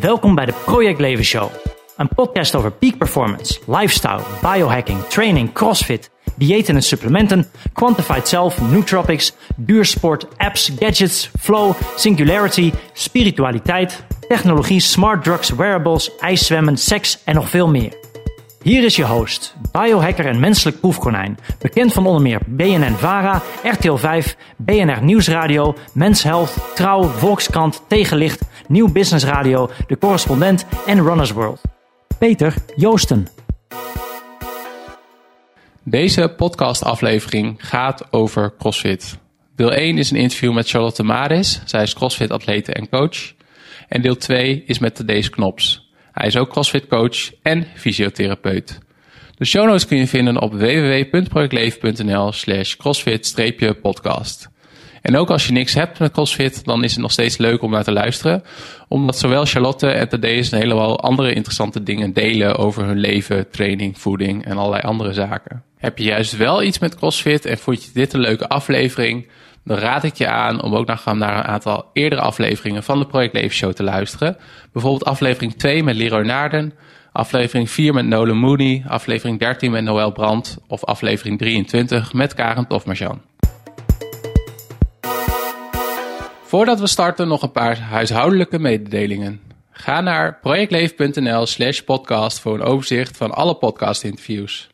Welkom bij de Project Leven Show. Een podcast over peak performance, lifestyle, biohacking, training, crossfit, diëten en supplementen, quantified self, nootropics, duursport, apps, gadgets, flow, singularity, spiritualiteit, technologie, smart drugs, wearables, ijszwemmen, seks en nog veel meer. Hier is je host, biohacker en menselijk proefkonijn. Bekend van onder meer BNN-VARA, RTL 5, BNR Nieuwsradio, Mens Health, Trouw, Volkskrant, Tegenlicht, Nieuw Business Radio, De Correspondent en Runners World. Peter Joosten. Deze podcastaflevering gaat over CrossFit. Deel 1 is een interview met Charlotte Maris. Zij is CrossFit-atlete en coach. En deel 2 is met Tadeusz Knops. Hij is ook CrossFit coach en fysiotherapeut. De show notes kun je vinden op www.projectleven.nl slash crossfit-podcast. En ook als je niks hebt met CrossFit, dan is het nog steeds leuk om naar te luisteren. Omdat zowel Charlotte en Thaddeus een heleboel andere interessante dingen delen over hun leven, training, voeding en allerlei andere zaken. Heb je juist wel iets met CrossFit en vond je dit een leuke aflevering? Dan raad ik je aan om ook nog naar een aantal eerdere afleveringen van de Project Leven Show te luisteren. Bijvoorbeeld aflevering 2 met Leroy Naarden, aflevering 4 met Nolan Mooney, aflevering 13 met Noël Brandt of aflevering 23 met Karen Tofmarjan. Voordat we starten nog een paar huishoudelijke mededelingen. Ga naar projectleven.nl slash podcast voor een overzicht van alle podcastinterviews.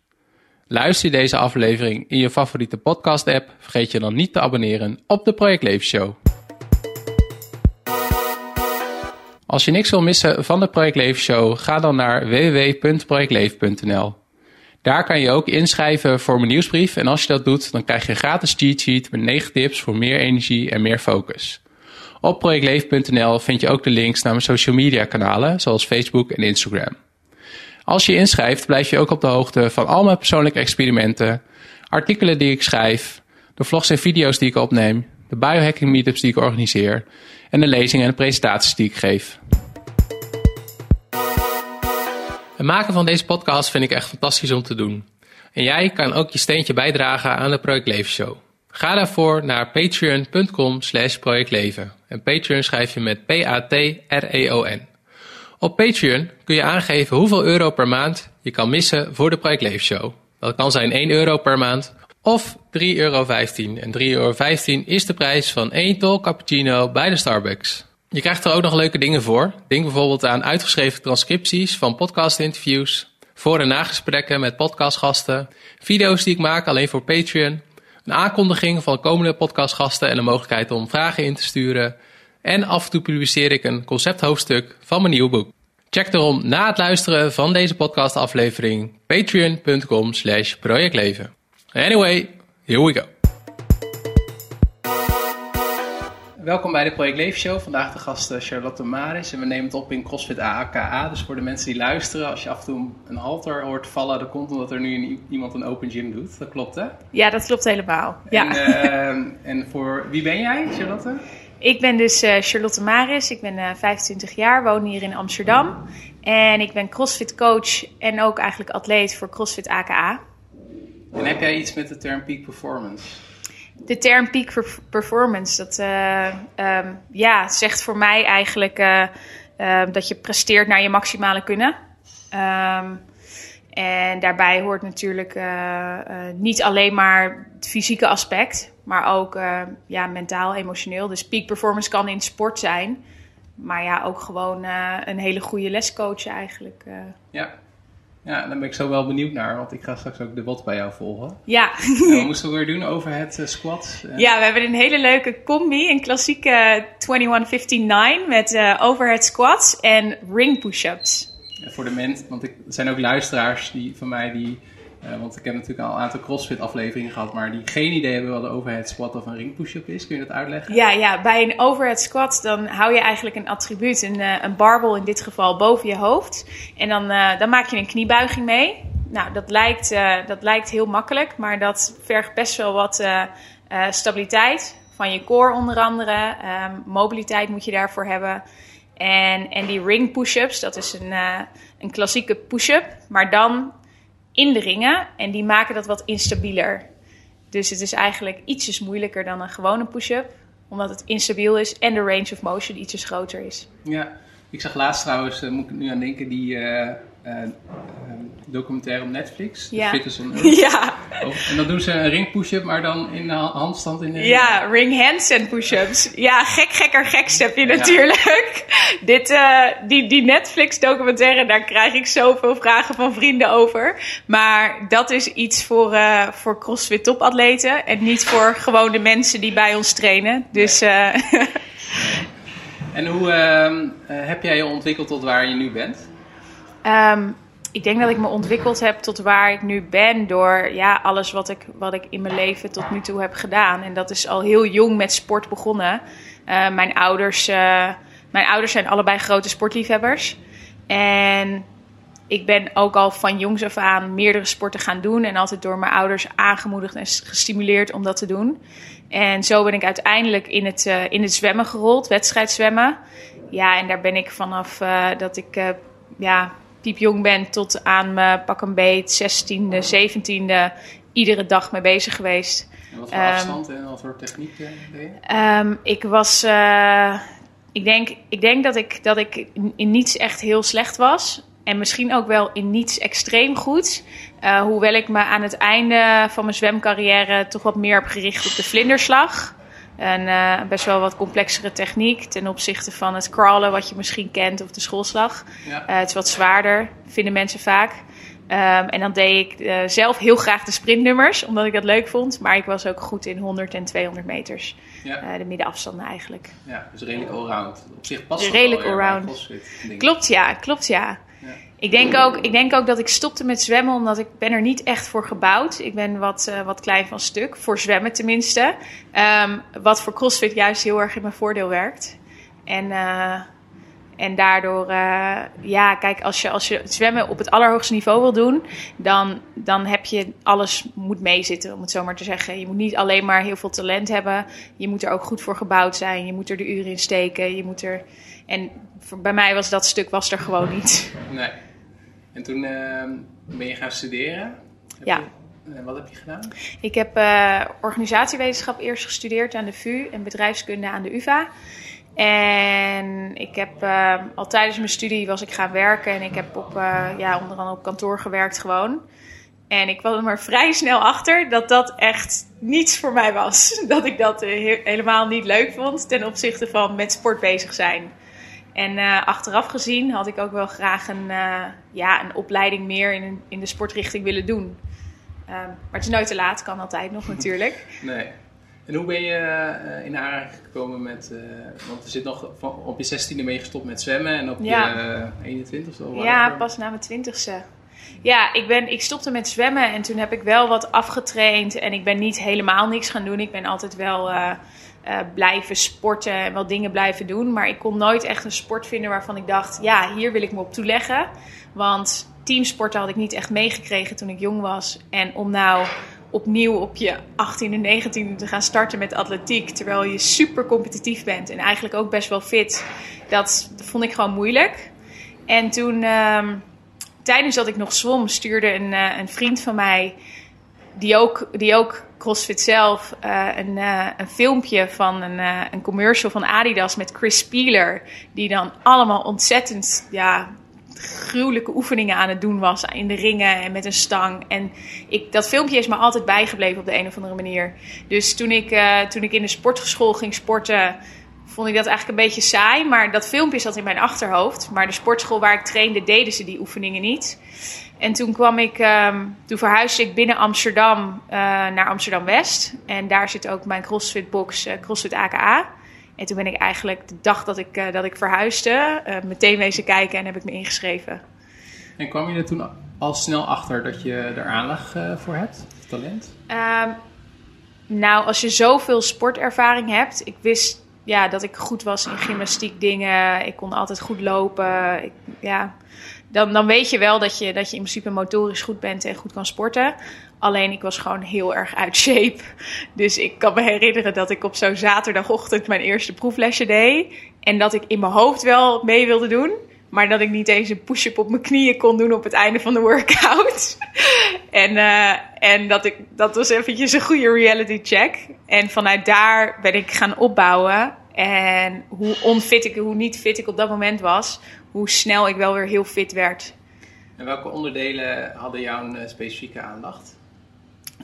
Luister je deze aflevering in je favoriete podcast-app, vergeet je dan niet te abonneren op de Project Show. Als je niks wil missen van de Project Show, ga dan naar www.projectleven.nl. Daar kan je ook inschrijven voor mijn nieuwsbrief en als je dat doet, dan krijg je een gratis cheat sheet met 9 tips voor meer energie en meer focus. Op projectleven.nl vind je ook de links naar mijn social media kanalen, zoals Facebook en Instagram. Als je inschrijft, blijf je ook op de hoogte van al mijn persoonlijke experimenten, artikelen die ik schrijf, de vlogs en video's die ik opneem, de biohacking meetups die ik organiseer en de lezingen en presentaties die ik geef. Het maken van deze podcast vind ik echt fantastisch om te doen. En jij kan ook je steentje bijdragen aan de Project Leven Show. Ga daarvoor naar patreon.com slash projectleven. En Patreon schrijf je met P-A-T-R-E-O-N. Op Patreon kun je aangeven hoeveel euro per maand je kan missen voor de Project Show. Dat kan zijn 1 euro per maand of 3,15 euro. En 3,15 euro is de prijs van 1 tol cappuccino bij de Starbucks. Je krijgt er ook nog leuke dingen voor. Denk bijvoorbeeld aan uitgeschreven transcripties van podcastinterviews, voor- en nagesprekken met podcastgasten, video's die ik maak alleen voor Patreon, een aankondiging van komende podcastgasten en de mogelijkheid om vragen in te sturen. En af en toe publiceer ik een concepthoofdstuk van mijn nieuwe boek. Check daarom na het luisteren van deze podcastaflevering patreon.com slash projectleven. Anyway, here we go. Welkom bij de Project Leven Show. Vandaag de gast eh, Charlotte Maris. En we nemen het op in CrossFit AKA. Dus voor de mensen die luisteren, als je af en toe een halter hoort vallen, dat komt omdat er nu iemand een open gym doet. Dat klopt hè? Ja, dat klopt helemaal. Ja. En, uh, en voor wie ben jij, Charlotte? Ik ben dus uh, Charlotte Maris. Ik ben uh, 25 jaar, woon hier in Amsterdam. En ik ben CrossFit coach en ook eigenlijk atleet voor CrossFit AKA. En heb jij iets met de term peak performance? De term peak performance, dat uh, um, ja, zegt voor mij eigenlijk uh, uh, dat je presteert naar je maximale kunnen. Um, en daarbij hoort natuurlijk niet alleen maar het fysieke aspect, maar ook ja, mentaal, emotioneel. Dus peak performance kan in sport zijn, maar ja, ook gewoon een hele goede lescoach eigenlijk. Ja. Ja, daar ben ik zo wel benieuwd naar, want ik ga straks ook de bot bij jou volgen. Ja. En wat moesten we weer doen over het uh, squat? Ja, we hebben een hele leuke combi, een klassieke 2159 met uh, overhead squats en ring push-ups. Ja, voor de mensen, want ik, er zijn ook luisteraars die, van mij die, uh, want ik heb natuurlijk al een aantal CrossFit afleveringen gehad, maar die geen idee hebben wat een overhead squat of een ring push-up is. Kun je dat uitleggen? Ja, ja, bij een overhead squat dan hou je eigenlijk een attribuut, een, een barbel in dit geval, boven je hoofd. En dan, uh, dan maak je een kniebuiging mee. Nou, dat lijkt, dat lijkt heel makkelijk, maar dat vergt best wel wat stabiliteit van je core onder andere. Um, mobiliteit moet je daarvoor hebben. En, en die ring push-ups, dat is een, een klassieke push-up, maar dan in de ringen. En die maken dat wat instabieler. Dus het is eigenlijk ietsjes moeilijker dan een gewone push-up, omdat het instabiel is en de range of motion ietsjes groter is. Ja, Ik zag laatst trouwens, uh, moet ik nu aan denken, die uh, documentaire op Netflix. Ja. Earth. Ja. Oh, en dan doen ze een ring push-up, maar dan in de handstand. In de... Ja, ring handstand push-ups. Ja, gek, gekker, gekst heb je natuurlijk. Dit, uh, die, die Netflix documentaire, daar krijg ik zoveel vragen van vrienden over. Maar dat is iets voor, uh, voor CrossFit topatleten. En niet voor gewone mensen die bij ons trainen. Dus... Uh, En hoe uh, heb jij je ontwikkeld tot waar je nu bent? Um, ik denk dat ik me ontwikkeld heb tot waar ik nu ben door ja, alles wat ik, wat ik in mijn leven tot nu toe heb gedaan. En dat is al heel jong met sport begonnen. Uh, mijn, ouders, uh, mijn ouders zijn allebei grote sportliefhebbers. En ik ben ook al van jongs af aan meerdere sporten gaan doen. En altijd door mijn ouders aangemoedigd en gestimuleerd om dat te doen. En zo ben ik uiteindelijk in het, uh, in het zwemmen gerold, wedstrijdzwemmen. Ja, en daar ben ik vanaf dat ik ja, piepjong ben tot aan mijn pak een beet 16e, 17e iedere dag mee bezig geweest. En wat voor um, afstand en wat voor techniek deed je? Um, ik was, uh, ik, denk, ik denk dat ik, dat ik in niets echt heel slecht was. En misschien ook wel in niets extreem goed. Uh, hoewel ik me aan het einde van mijn zwemcarrière toch wat meer heb gericht op de vlinderslag. Een uh, best wel wat complexere techniek ten opzichte van het crawlen, wat je misschien kent, of de schoolslag. Ja. Uh, het is wat zwaarder, vinden mensen vaak. Um, en dan deed ik uh, zelf heel graag de sprintnummers, omdat ik dat leuk vond. Maar ik was ook goed in 100 en 200 meters. Ja. de middenafstanden eigenlijk. Ja, dus redelijk allround. Op zich past redelijk dat allround. Klopt ja, klopt ja. Ik denk, ook, ik denk ook dat ik stopte met zwemmen omdat ik ben er niet echt voor gebouwd. Ik ben wat, uh, wat klein van stuk, voor zwemmen tenminste. Um, wat voor CrossFit juist heel erg in mijn voordeel werkt. En, uh, en daardoor, uh, ja, kijk, als je, als je zwemmen op het allerhoogste niveau wil doen, dan, dan heb je alles moet meezitten, om het zo maar te zeggen. Je moet niet alleen maar heel veel talent hebben. Je moet er ook goed voor gebouwd zijn. Je moet er de uren in steken. Je moet er. En bij mij was dat stuk was er gewoon niet. Nee. En toen uh, ben je gaan studeren. Heb ja. Je, uh, wat heb je gedaan? Ik heb uh, organisatiewetenschap eerst gestudeerd aan de VU en bedrijfskunde aan de UvA. En ik heb uh, al tijdens mijn studie was ik gaan werken en ik heb op, uh, ja, onder andere op kantoor gewerkt gewoon. En ik kwam er maar vrij snel achter dat dat echt niets voor mij was. Dat ik dat he helemaal niet leuk vond ten opzichte van met sport bezig zijn. En uh, achteraf gezien had ik ook wel graag een, uh, ja, een opleiding meer in, in de sportrichting willen doen. Um, maar het is nooit te laat, kan altijd nog natuurlijk. Nee. En hoe ben je uh, in aanraking gekomen met, want er zit nog van, op je 16e mee gestopt met zwemmen en op ja. je 21 of zo? Ja, pas na mijn 20ste. Ja, ik, ben, ik stopte met zwemmen en toen heb ik wel wat afgetraind en ik ben niet helemaal niks gaan doen. Ik ben altijd wel uh, blijven sporten en wel dingen blijven doen. Maar ik kon nooit echt een sport vinden waarvan ik dacht: ja, hier wil ik me op toeleggen. Want teamsporten had ik niet echt meegekregen toen ik jong was. En om nou opnieuw op je 18e, 19e te gaan starten met atletiek. Terwijl je super competitief bent en eigenlijk ook best wel fit. Dat, vond ik gewoon moeilijk. En toen, uh, tijdens dat ik nog zwom, stuurde een, uh, een vriend van mij. Die ook, die ook CrossFit zelf uh, een, uh, een filmpje van een, uh, een commercial van Adidas met Chris Spieler. Die dan allemaal ontzettend ja, gruwelijke oefeningen aan het doen was in de ringen en met een stang. En ik, dat filmpje is me altijd bijgebleven op de een of andere manier. Dus toen ik, toen ik in de sportschool ging sporten, vond ik dat eigenlijk een beetje saai. Maar dat filmpje zat in mijn achterhoofd. Maar de sportschool waar ik trainde, deden ze die oefeningen niet. En toen kwam ik, um, toen verhuisde ik binnen Amsterdam uh, naar Amsterdam West. En daar zit ook mijn CrossFit box, uh, CrossFit AKA. En toen ben ik eigenlijk de dag dat ik, uh, dat ik verhuisde, meteen wezen kijken en heb ik me ingeschreven. En kwam je er toen al snel achter dat je er aanleg voor hebt, talent? Um, nou, als je zoveel sportervaring hebt, ik wist ja, dat ik goed was in gymnastiek dingen. Ik kon altijd goed lopen. Ik, ja, dan, dan weet je wel dat je, dat je in principe motorisch goed bent en goed kan sporten. Alleen ik was gewoon heel erg uit shape. Dus ik kan me herinneren dat ik op zo'n zaterdagochtend mijn eerste proeflesje deed. En dat ik in mijn hoofd wel mee wilde doen. Maar dat ik niet eens een push-up op mijn knieën kon doen op het einde van de workout. en uh, en dat, ik, dat was eventjes een goede reality check. En vanuit daar ben ik gaan opbouwen. En hoe onfit ik, hoe niet fit ik op dat moment was, hoe snel ik wel weer heel fit werd. En welke onderdelen hadden jouw uh, specifieke aandacht?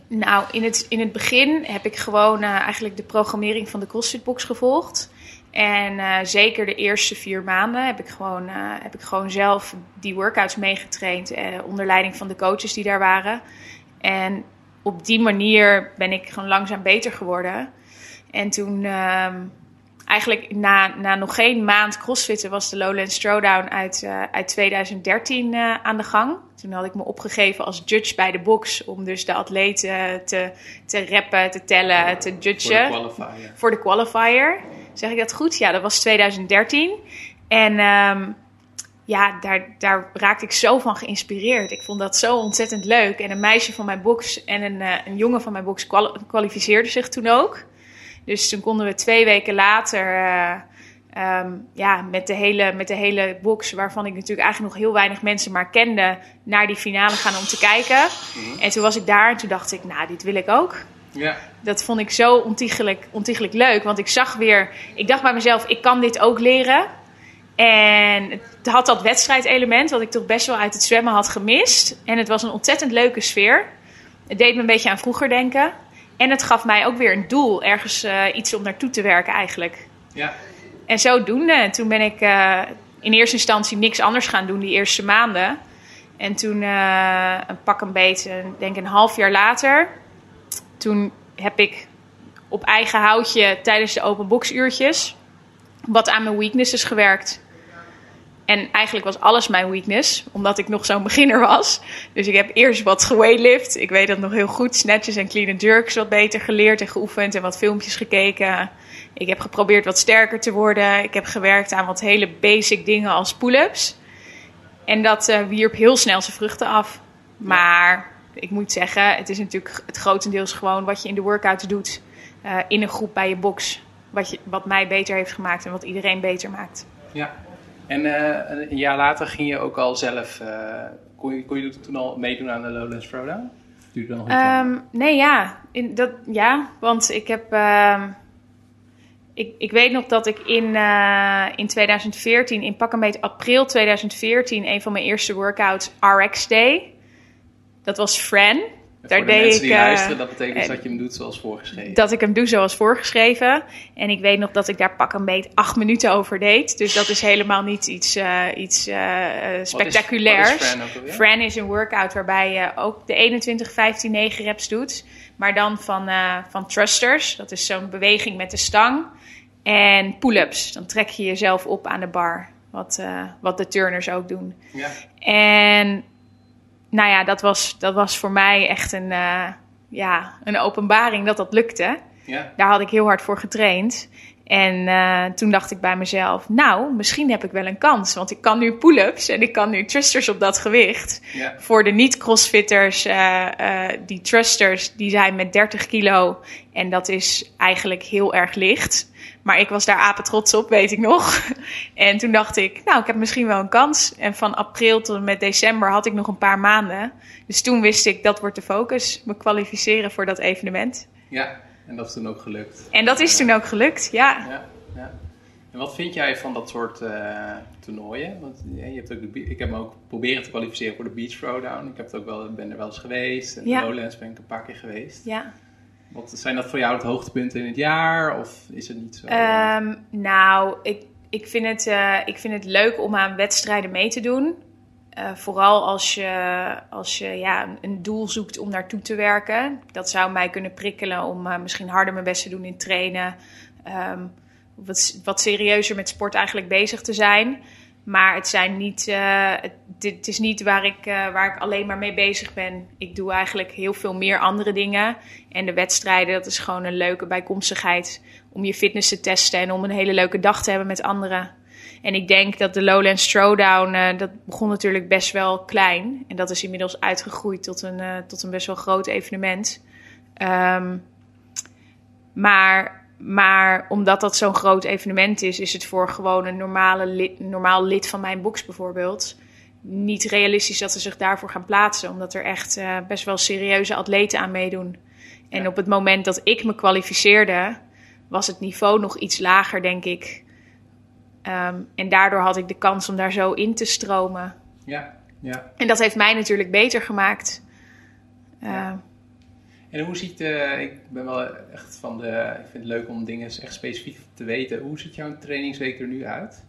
Nou, in het, in het begin heb ik gewoon uh, eigenlijk de programmering van de CrossFit Box gevolgd. En uh, zeker de eerste vier maanden heb ik gewoon, uh, heb ik gewoon zelf die workouts meegetraind. Uh, onder leiding van de coaches die daar waren. En op die manier ben ik gewoon langzaam beter geworden. En toen, eigenlijk na, na nog geen maand crossfitten, was de Lowlands Throwdown uit, uit 2013 aan de gang. Toen had ik me opgegeven als judge bij de box. Om dus de atleten te, te rappen, te tellen, te judgen. Voor de qualifier. Voor de qualifier. Zeg ik dat goed? Ja, dat was 2013. En um, ja, daar, daar raakte ik zo van geïnspireerd. Ik vond dat zo ontzettend leuk. En een meisje van mijn box en een, uh, een jongen van mijn box kwal kwalificeerde zich toen ook. Dus toen konden we twee weken later uh, um, ja, met, de hele, met de hele box, waarvan ik natuurlijk eigenlijk nog heel weinig mensen maar kende, naar die finale gaan om te kijken. -hmm. En toen was ik daar en toen dacht ik, nou, dit wil ik ook. Ja. Dat vond ik zo ontiegelijk, ontiegelijk leuk. Want ik zag weer, ik dacht bij mezelf, ik kan dit ook leren. En het had dat wedstrijdelement, wat ik toch best wel uit het zwemmen had gemist. En het was een ontzettend leuke sfeer. Het deed me een beetje aan vroeger denken. En het gaf mij ook weer een doel, ergens uh, iets om naartoe te werken eigenlijk. Ja. En zodoende, toen ben ik uh, in eerste instantie niks anders gaan doen die eerste maanden. En toen, uh, een pak een beetje, denk een half jaar later, toen heb ik op eigen houtje tijdens de open boxuurtjes wat aan mijn weaknesses gewerkt. En eigenlijk was alles mijn weakness, omdat ik nog zo'n beginner was. Dus ik heb eerst wat geweighlift. Ik weet dat nog heel goed. Snatches en clean and jerks wat beter geleerd en geoefend en wat filmpjes gekeken. Ik heb geprobeerd wat sterker te worden. Ik heb gewerkt aan wat hele basic dingen als pull-ups. En dat uh, wierp heel snel zijn vruchten af. Maar ik moet zeggen, het is natuurlijk het grotendeels gewoon wat je in de workout doet. Uh, in een groep bij je box. Wat, je, wat mij beter heeft gemaakt en wat iedereen beter maakt. Ja, en uh, een jaar later ging je ook al zelf. Uh, kon, je, kon je toen al meedoen aan de Lowlands Throwdown? Duurde nog um, nee, ja. In, dat, ja, want ik heb. Uh, ik, ik weet nog dat ik in, in 2014, in pak een beetje april 2014, een van mijn eerste workouts, RX Day. Dat was Fran. Daar voor de deed mensen ik, die luisteren, dat betekent uh, dat je hem doet zoals voorgeschreven. Dat ik hem doe zoals voorgeschreven. En ik weet nog dat ik daar pak een beet acht minuten over deed. Dus dat is helemaal niet iets, uh, iets uh, spectaculairs. Wat is, wat is Fran, ook Fran is een workout waarbij je ook de 21, 15, 9 reps doet. Maar dan van, van thrusters. Dat is zo'n beweging met de stang. En pull-ups. Dan trek je jezelf op aan de bar. Wat, wat de turners ook doen. Ja. En nou ja, dat was, dat was voor mij echt een, uh, ja, een openbaring dat dat lukte. Ja. Daar had ik heel hard voor getraind. En uh, toen dacht ik bij mezelf, nou, misschien heb ik wel een kans. Want ik kan nu pull-ups en ik kan nu thrusters op dat gewicht. Ja. Voor de niet-crossfitters, uh, die thrusters, die zijn met 30 kilo. En dat is eigenlijk heel erg licht. Maar ik was daar apen trots op, weet ik nog. En toen dacht ik, nou, ik heb misschien wel een kans. En van april tot en met december had ik nog een paar maanden. Dus toen wist ik, dat wordt de focus. Me kwalificeren voor dat evenement. Ja, en dat is toen ook gelukt. En dat is toen ook gelukt, ja. ja, ja. En wat vind jij van dat soort uh, toernooien? Want ja, je hebt ook de, ik heb me ook proberen te kwalificeren voor de Beach Throwdown. Ik heb het ook wel, ben er wel eens geweest. En de Lowlands ben ik een paar keer geweest. Ja. Wat, zijn dat voor jou het hoogtepunten in het jaar? Of is het niet zo? Um, nou, ik, ik, vind het, uh, ik vind het leuk om aan wedstrijden mee te doen. Uh, vooral als je, als je ja, een doel zoekt om naartoe te werken. Dat zou mij kunnen prikkelen om uh, misschien harder mijn best te doen in trainen. Um, wat, wat serieuzer met sport eigenlijk bezig te zijn. Maar het, zijn niet, uh, het, is niet waar ik, uh, waar ik alleen maar mee bezig ben. Ik doe eigenlijk heel veel meer andere dingen. En de wedstrijden, dat is gewoon een leuke bijkomstigheid om je fitness te testen en om een hele leuke dag te hebben met anderen. En ik denk dat de Lowlands Throwdown, uh, dat begon natuurlijk best wel klein. En dat is inmiddels uitgegroeid tot een, tot een best wel groot evenement. Um, maar, maar omdat dat zo'n groot evenement is, is het voor gewoon een normale lid, normaal lid van mijn box bijvoorbeeld niet realistisch dat ze zich daarvoor gaan plaatsen. Omdat er echt uh, best wel serieuze atleten aan meedoen. En ja. op het moment dat ik me kwalificeerde, was het niveau nog iets lager, denk ik. Ehm, en daardoor had ik de kans om daar zo in te stromen. Ja, ja. En dat heeft mij natuurlijk beter gemaakt. Ehm, En hoe ziet, eh, ik ben wel echt van de, ik vind het leuk om dingen echt specifiek te weten. Hoe ziet jouw trainingsweek er nu uit?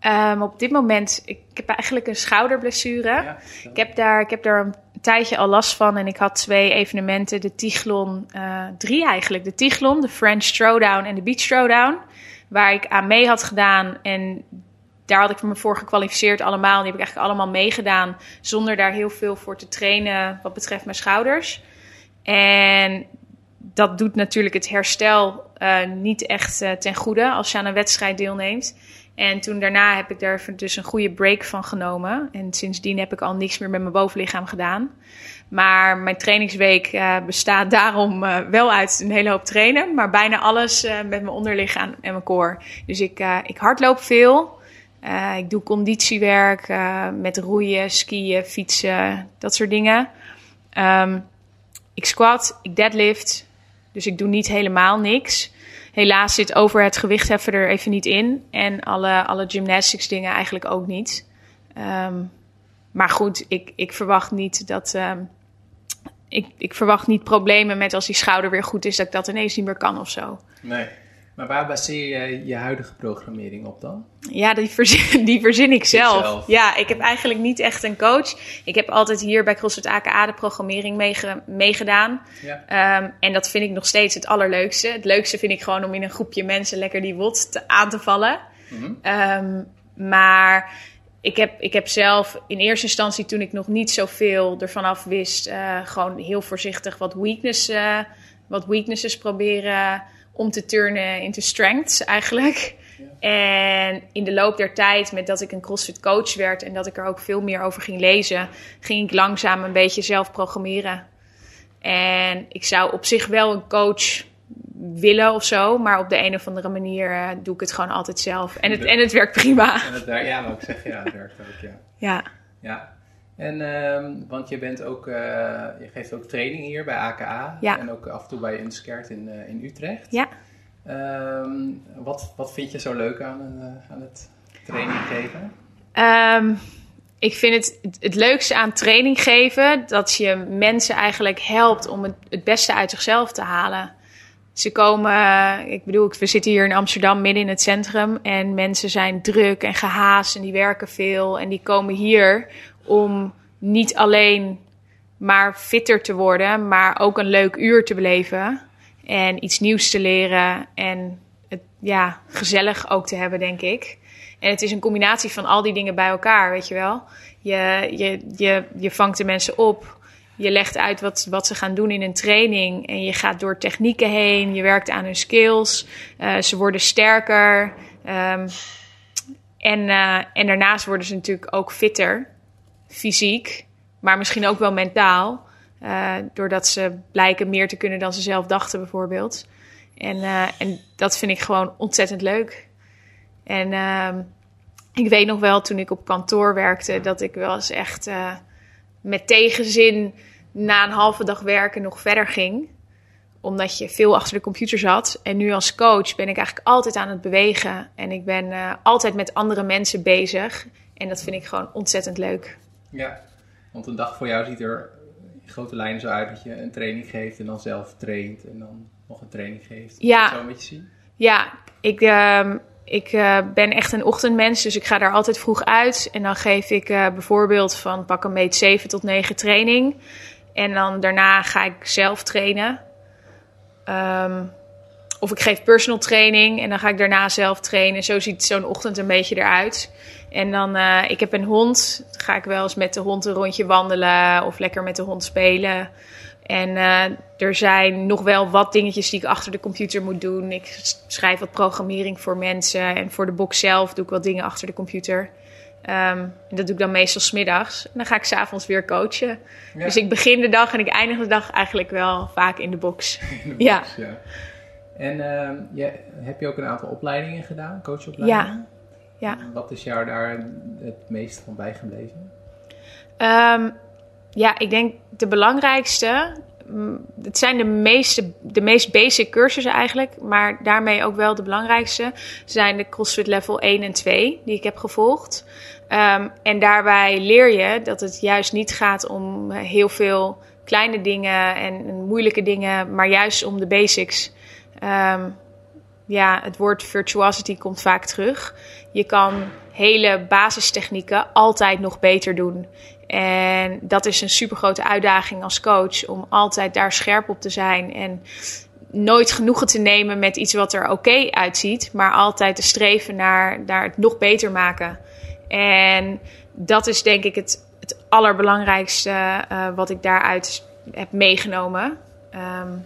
Ehm, op dit moment, ik heb eigenlijk een schouderblessure. Ja, Ik heb, daar, ik heb daar een tijdje al last van en ik had twee evenementen, de Tiglon, eh, drie eigenlijk. De Tiglon, de French Throwdown en de Beach Throwdown, waar ik aan mee had gedaan en daar had ik me voor gekwalificeerd allemaal. Die heb ik eigenlijk allemaal meegedaan zonder daar heel veel voor te trainen wat betreft mijn schouders. En dat doet natuurlijk het herstel eh, niet echt eh, ten goede als je aan een wedstrijd deelneemt. En toen daarna heb ik daar dus een goede break van genomen. En sindsdien heb ik al niks meer met mijn bovenlichaam gedaan. Maar mijn trainingsweek eh, bestaat daarom wel uit een hele hoop trainen. Maar bijna alles met mijn onderlichaam en mijn core. Dus ik, ik hardloop veel. Ik doe conditiewerk met roeien, skiën, fietsen, dat soort dingen. Ehm, ik squat, ik deadlift. Dus ik doe niet helemaal niks. Helaas zit over het gewichtheffen er even niet in. En alle, alle gymnastics dingen eigenlijk ook niet. Ehm, maar goed, ik, ik verwacht niet dat. ehm, ik, ik verwacht niet problemen met als die schouder weer goed is, dat ik dat ineens niet meer kan of zo. Nee. Maar waar baseer je je huidige programmering op dan? Ja, die verzin, die verzin ik zelf. Ja, ik heb eigenlijk niet echt een coach. Ik heb altijd hier bij CrossFit AKA de programmering meege- meegedaan. Ja. Ehm, en dat vind ik nog steeds het allerleukste. Het leukste vind ik gewoon om in een groepje mensen lekker die wot te, aan te vallen. Mhm. Ehm, maar ik heb, ik heb zelf in eerste instantie, toen ik nog niet zoveel ervan af wist, eh, gewoon heel voorzichtig wat, weakness, eh, wat weaknesses proberen om te turnen into strengths eigenlijk. En in de loop der tijd, met dat ik een CrossFit coach werd en dat ik er ook veel meer over ging lezen, ging ik langzaam een beetje zelf programmeren. En ik zou op zich wel een coach willen of zo, maar op de een of andere manier eh, doe ik het gewoon altijd zelf. En het, en het werkt prima. En het ja, maar ik zeg ja, het werkt ook, ja. Ja, Ja. En, ehm, want je bent ook, eh, je geeft ook training hier bij AKA. Ja. En ook af en toe bij Unskert in, eh, in Utrecht. ja. Ehm, wat, wat vind je zo leuk aan, eh, aan het training geven? Ehm, ik vind het het leukste aan training geven dat je mensen eigenlijk helpt om het, het beste uit zichzelf te halen. Ze komen, ik bedoel, we zitten hier in Amsterdam midden in het centrum en mensen zijn druk en gehaast en die werken veel en die komen hier om niet alleen maar fitter te worden, maar ook een leuk uur te beleven en iets nieuws te leren en het ja, gezellig ook te hebben, denk ik. En het is een combinatie van al die dingen bij elkaar, weet je wel. Je, je, je, je vangt de mensen op. Je legt uit wat, wat ze gaan doen in een training. En je gaat door technieken heen. Je werkt aan hun skills. Eh, ze worden sterker. Ehm, en, eh, en daarnaast worden ze natuurlijk ook fitter. Fysiek. Maar misschien ook wel mentaal. Eh, doordat ze blijken meer te kunnen dan ze zelf dachten, bijvoorbeeld. En, eh, en dat vind ik gewoon ontzettend leuk. En ehm, ik weet nog wel, toen ik op kantoor werkte, dat ik wel eens echt eh, met tegenzin na een halve dag werken nog verder ging. Omdat je veel achter de computer zat. En nu als coach ben ik eigenlijk altijd aan het bewegen. En ik ben altijd met andere mensen bezig. En dat vind ik gewoon ontzettend leuk. Ja, want een dag voor jou ziet er in grote lijnen zo uit dat je een training geeft en dan zelf traint en dan nog een training geeft. Ja. Zo een beetje zien. Ja, ik, ehm, ik eh, ben echt een ochtendmens, dus ik ga daar altijd vroeg uit. En dan geef ik eh, bijvoorbeeld van pak een meet 7 tot 9 training. En dan daarna ga ik zelf trainen. Ehm, of ik geef personal training en dan ga ik daarna zelf trainen. Zo ziet zo'n ochtend een beetje eruit. En dan, eh, ik heb een hond. Dan ga ik wel eens met de hond een rondje wandelen of lekker met de hond spelen. En eh, er zijn nog wel wat dingetjes die ik achter de computer moet doen. Ik schrijf wat programmering voor mensen. En voor de box zelf doe ik wat dingen achter de computer. Ehm, en dat doe ik dan meestal smiddags. En dan ga ik s'avonds weer coachen. Ja. Dus ik begin de dag en ik eindig de dag eigenlijk wel vaak in de box. In de Ja. box, ja. En ehm, je, heb je ook een aantal opleidingen gedaan, coachopleidingen? Ja. Wat is jou daar het meest van bijgebleven? Ehm, ja, ik denk de belangrijkste het zijn de, meeste, de meest basic cursussen eigenlijk, maar daarmee ook wel de belangrijkste, zijn de CrossFit Level 1 en 2 die ik heb gevolgd. Ehm, en daarbij leer je dat het juist niet gaat om heel veel kleine dingen en, moeilijke dingen, maar juist om de basics. Ehm, ja, het woord virtuosity komt vaak terug. Je kan hele basistechnieken altijd nog beter doen. En dat is een super grote uitdaging als coach om altijd daar scherp op te zijn en nooit genoegen te nemen met iets wat er oké uitziet, maar altijd te streven naar, naar het nog beter maken. En dat is denk ik het, het allerbelangrijkste uh, wat ik daaruit heb meegenomen. Um,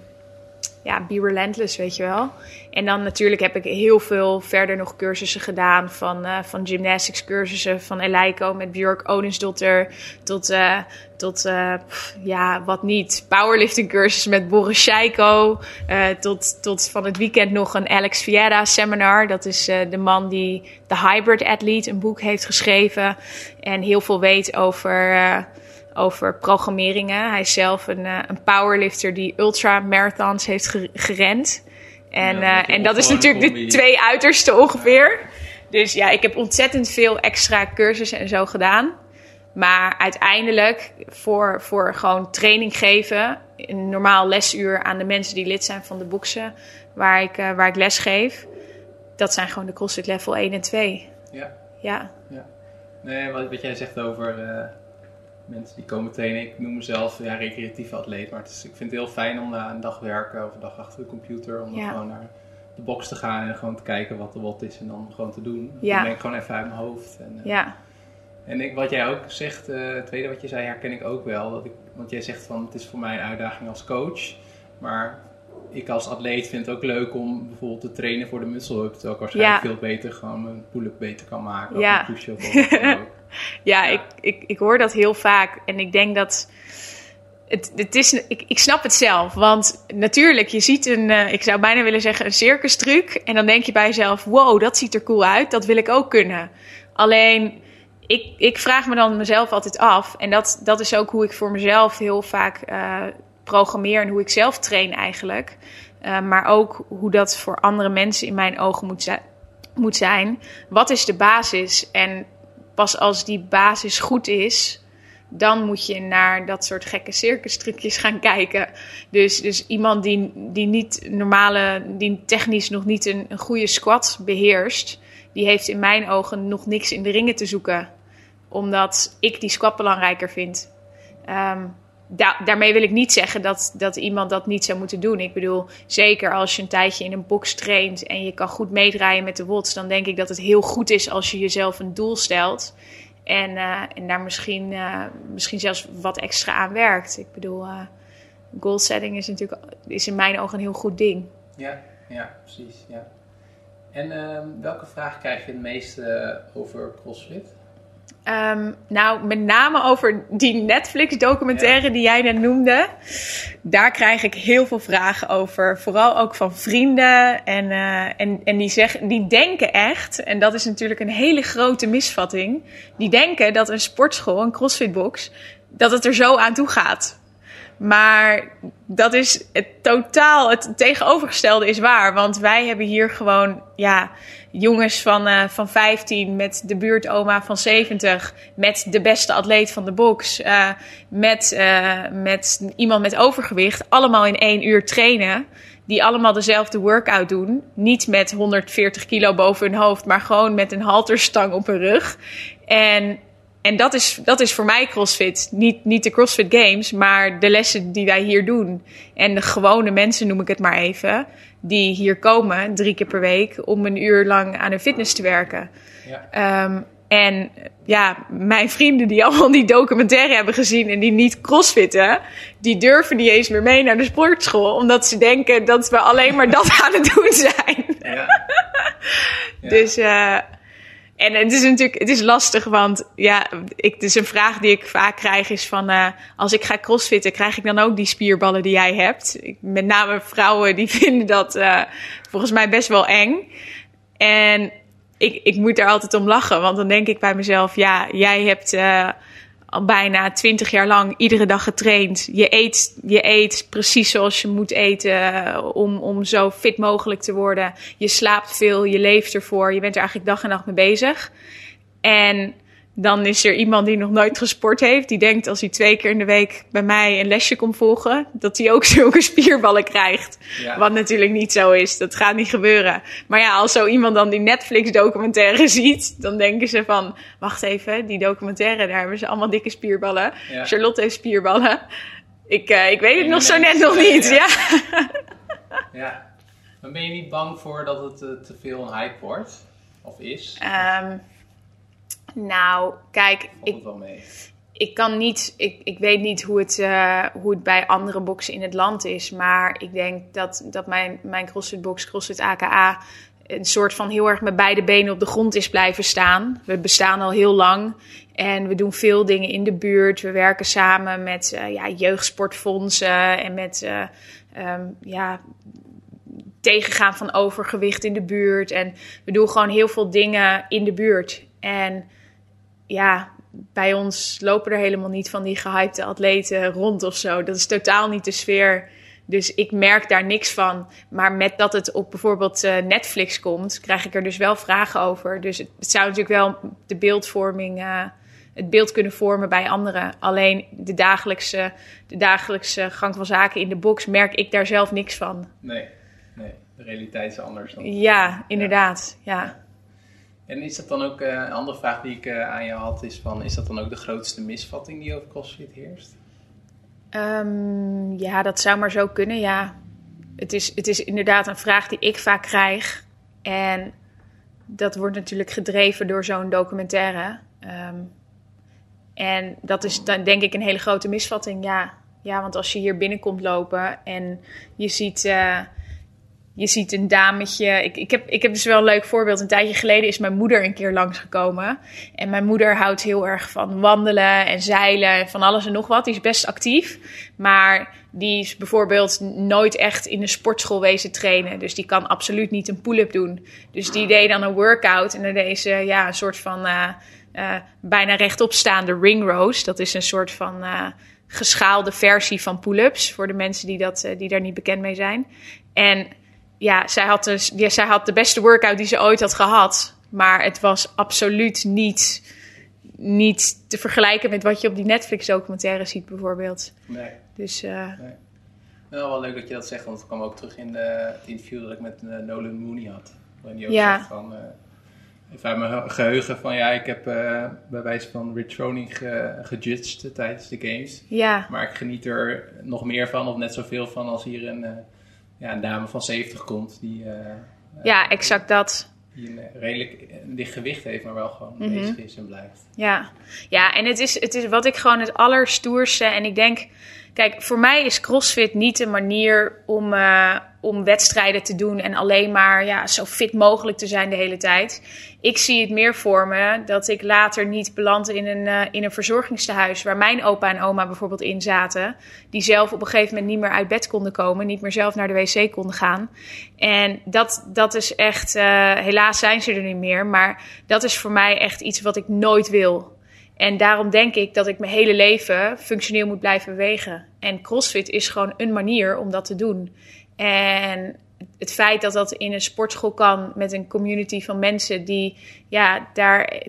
ja, be relentless, weet je wel. En dan natuurlijk heb ik heel veel verder nog cursussen gedaan. Van, uh, van gymnastics cursussen van Eleiko met Björk Odensdotter. Tot, uh, tot uh, ja, wat niet. Powerlifting cursus met Boris Scheiko. tot, tot van het weekend nog een Alex Vieira seminar. Dat is de man die The Hybrid Athlete, een boek heeft geschreven. En heel veel weet over over programmeringen. Hij is zelf een, uh, een powerlifter die ultramarathons heeft gerend. En, ja, uh, en dat is natuurlijk de twee uitersten ongeveer. Dus ja, ik heb ontzettend veel extra cursussen en zo gedaan. Maar uiteindelijk voor, voor gewoon training geven, een normaal lesuur aan de mensen die lid zijn van de boxen waar ik, uh, waar ik les geef, dat zijn gewoon de CrossFit level 1 en 2. Ja. Ja. ja. Nee, wat, wat jij zegt over mensen die komen trainen. Ik noem mezelf ja, recreatieve atleet. Maar is, ik vind het heel fijn om na een dag werken of een dag achter de computer. Om dan gewoon naar de box te gaan en gewoon te kijken wat er wat is. En dan gewoon te doen. Ja. Dan ben ik gewoon even uit mijn hoofd. En, uh, ja. En ik, wat jij ook zegt, uh, het tweede wat je zei, herken ik ook wel. Dat ik, want jij zegt van het is voor mij een uitdaging als coach. Maar ik als atleet vind het ook leuk om bijvoorbeeld te trainen voor de muscle up. Terwijl ik waarschijnlijk veel beter gewoon mijn pull-up beter kan maken. Ja. Of een push-up ja, Ik, ik, ik hoor dat heel vaak. En ik denk dat. Het, het is, ik, ik snap het zelf. Want natuurlijk, je ziet een, uh, ik zou bijna willen zeggen, een circus truc. En dan denk je bij jezelf: wow, dat ziet er cool uit. Dat wil ik ook kunnen. Alleen, ik, ik vraag me dan mezelf altijd af. En dat, dat is ook hoe ik voor mezelf heel vaak uh, programmeer en hoe ik zelf train eigenlijk. Uh, maar ook hoe dat voor andere mensen in mijn ogen moet, zijn, moet zijn. Wat is de basis? En pas als die basis goed is, dan moet je naar dat soort gekke circus gaan kijken. Dus, dus iemand die, die niet normale, die technisch nog niet een, een goede squat beheerst, die heeft in mijn ogen nog niks in de ringen te zoeken. Omdat ik die squat belangrijker vind. Um, daarmee wil ik niet zeggen dat, dat iemand dat niet zou moeten doen. Ik bedoel, zeker als je een tijdje in een box traint en je kan goed meedraaien met de WOTS, dan denk ik dat het heel goed is als je jezelf een doel stelt. En, uh, en daar misschien, uh, misschien zelfs wat extra aan werkt. Ik bedoel, uh, goal setting is natuurlijk is in mijn ogen een heel goed ding. Ja, ja precies. Ja. En ehm, welke vraag krijg je het meeste over CrossFit? Um, nou, met name over die Netflix-documentaire die jij net noemde. Daar krijg ik heel veel vragen over. Vooral ook van vrienden. En, uh, en, en die, zeggen, die denken echt, en dat is natuurlijk een hele grote misvatting. Die denken dat een sportschool, een crossfitbox, dat het er zo aan toe gaat. Maar dat is het totaal het tegenovergestelde is waar. Want wij hebben hier gewoon, ja, jongens van, uh, van 15 met de buurtoma van 70, met de beste atleet van de box, uh, met, uh, met iemand met overgewicht, allemaal in één uur trainen. Die allemaal dezelfde workout doen. Niet met 140 kilo boven hun hoofd, maar gewoon met een halterstang op hun rug. En en dat is, dat is voor mij CrossFit. Niet, niet de CrossFit Games, maar de lessen die wij hier doen. En de gewone mensen, noem ik het maar even, die hier komen drie keer per week om een uur lang aan hun fitness te werken. Ja. Um, en ja, mijn vrienden die allemaal die documentaire hebben gezien en die niet crossfitten, die durven niet eens meer mee naar de sportschool. Omdat ze denken dat we alleen maar dat aan het doen zijn. Ja. ja. Dus uh, en het is natuurlijk het is lastig, want ja, ik, dus een vraag die ik vaak krijg is van... Uh, als ik ga crossfitten, krijg ik dan ook die spierballen die jij hebt? Ik, met name vrouwen die vinden dat uh, volgens mij best wel eng. En ik, ik moet daar altijd om lachen, want dan denk ik bij mezelf... Ja, jij hebt al bijna twintig jaar lang iedere dag getraind. Je eet, je eet precies zoals je moet eten eh, om, om zo fit mogelijk te worden. Je slaapt veel, je leeft ervoor. Je bent er eigenlijk dag en nacht mee bezig. En dan is er iemand die nog nooit gesport heeft. Die denkt als hij twee keer in de week bij mij een lesje komt volgen. Dat hij ook zulke spierballen krijgt. Ja. Wat natuurlijk niet zo is. Dat gaat niet gebeuren. Maar ja, als zo iemand dan die Netflix documentaire ziet. Dan denken ze van, wacht even. Die documentaire, daar hebben ze allemaal dikke spierballen. Ja. Charlotte heeft spierballen. Ik, eh, ik weet het nog zo net nog niet. ja. Ja. Ja. Maar ben je niet bang voor dat het eh, te veel een hype wordt? Of is? Ehm, nou, kijk, ik, het wel mee? ik kan niet, ik, ik weet niet hoe het, eh, hoe het bij andere boxen in het land is. Maar ik denk dat, dat mijn, mijn CrossFit box, CrossFit AKA, een soort van heel erg met beide benen op de grond is blijven staan. We bestaan al heel lang en we doen veel dingen in de buurt. We werken samen met eh, ja, jeugdsportfondsen en met eh, ehm, ja, tegengaan van overgewicht in de buurt. En we doen gewoon heel veel dingen in de buurt. En ja, bij ons lopen er helemaal niet van die gehypte atleten rond of zo. Dat is totaal niet de sfeer. Dus ik merk daar niks van. Maar met dat het op bijvoorbeeld eh, Netflix komt, krijg ik er dus wel vragen over. Dus het, het zou natuurlijk wel de beeldvorming, eh, het beeld kunnen vormen bij anderen. Alleen de dagelijkse, de dagelijkse gang van zaken in de box merk ik daar zelf niks van. Nee, nee. De realiteit is anders dan. Ja, inderdaad. Ja. En is dat dan ook, eh, een andere vraag die ik eh, aan je had, is van, is dat dan ook de grootste misvatting die over CrossFit heerst? Ehm, ja, dat zou maar zo kunnen, ja. Het is, het is inderdaad een vraag die ik vaak krijg. En dat wordt natuurlijk gedreven door zo'n documentaire. Ehm, en dat is dan denk ik een hele grote misvatting, ja. Ja, want als je hier binnenkomt lopen en je ziet, eh, je ziet een dametje. Ik, ik, heb, ik heb dus wel een leuk voorbeeld. Een tijdje geleden is mijn moeder een keer langsgekomen. En mijn moeder houdt heel erg van wandelen en zeilen en van alles en nog wat. Die is best actief. Maar die is bijvoorbeeld nooit echt in een sportschool wezen trainen. Dus die kan absoluut niet een pull-up doen. Dus die deed dan een workout. En dan deed ze ja, een soort van eh, eh, bijna rechtop staande ring rows. Dat is een soort van eh, geschaalde versie van pull-ups. Voor de mensen die, dat, die daar niet bekend mee zijn. En ja, zij had, dus, ja, zij had de beste workout die ze ooit had gehad. Maar het was absoluut niet, niet te vergelijken met wat je op die Netflix-documentaire ziet, bijvoorbeeld. Nee. Dus eh, Wel, wel leuk dat je dat zegt, want het kwam ook terug in de, het interview dat ik met eh, Nolan Mooney had. Waarin die ook Ja. zegt van, eh, even uit mijn geheugen van ja, ik heb eh, bij wijze van Rich Froning ge, gejudged tijdens de games. ja, Maar ik geniet er nog meer van, of net zoveel van als hier een, eh, ja, een dame van 70 komt. Die, eh, ja, exact dat. die een eh, redelijk een licht gewicht heeft, maar wel gewoon Mhm. bezig is en blijft. Ja, ja en het is, het is wat ik gewoon het allerstoerste. En ik denk, kijk, voor mij is CrossFit niet een manier om, eh, om wedstrijden te doen en alleen maar ja, zo fit mogelijk te zijn de hele tijd. Ik zie het meer voor me dat ik later niet beland in een, eh, in een verzorgingstehuis waar mijn opa en oma bijvoorbeeld in zaten. Die zelf op een gegeven moment niet meer uit bed konden komen, niet meer zelf naar de wc konden gaan. En dat, dat is echt, eh, helaas zijn ze er niet meer, maar dat is voor mij echt iets wat ik nooit wil. En daarom denk ik dat ik mijn hele leven functioneel moet blijven bewegen. En CrossFit is gewoon een manier om dat te doen. En het feit dat dat in een sportschool kan met een community van mensen die ja, daar,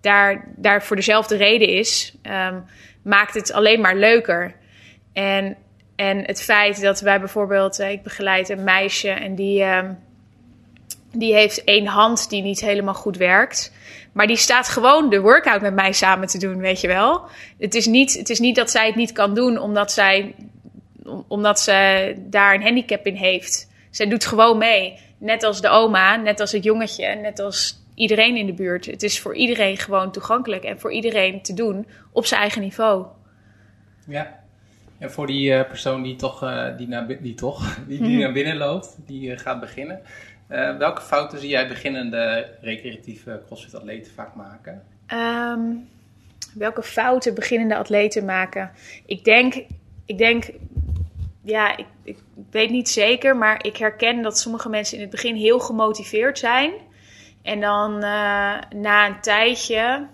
daar, daar voor dezelfde reden is, ehm, maakt het alleen maar leuker. En, en het feit dat wij bijvoorbeeld, eh, ik begeleid een meisje en die, ehm, die heeft één hand die niet helemaal goed werkt. Maar die staat gewoon de workout met mij samen te doen, weet je wel. Het is niet, het is niet dat zij het niet kan doen omdat zij om- omdat ze daar een handicap in heeft. Zij doet gewoon mee. Net als de oma, net als het jongetje, net als iedereen in de buurt. Het is voor iedereen gewoon toegankelijk en voor iedereen te doen op zijn eigen niveau. Ja. En voor die eh, persoon die toch, eh, die naar, die toch, die, die Mhm. naar binnen loopt, die eh, gaat beginnen. Eh, welke fouten zie jij beginnende recreatieve crossfit-atleten vaak maken? Ehm, welke fouten beginnende atleten maken? Ik denk, ik denk ja, ik, ik weet niet zeker, maar ik herken dat sommige mensen in het begin heel gemotiveerd zijn. En dan eh, na een tijdje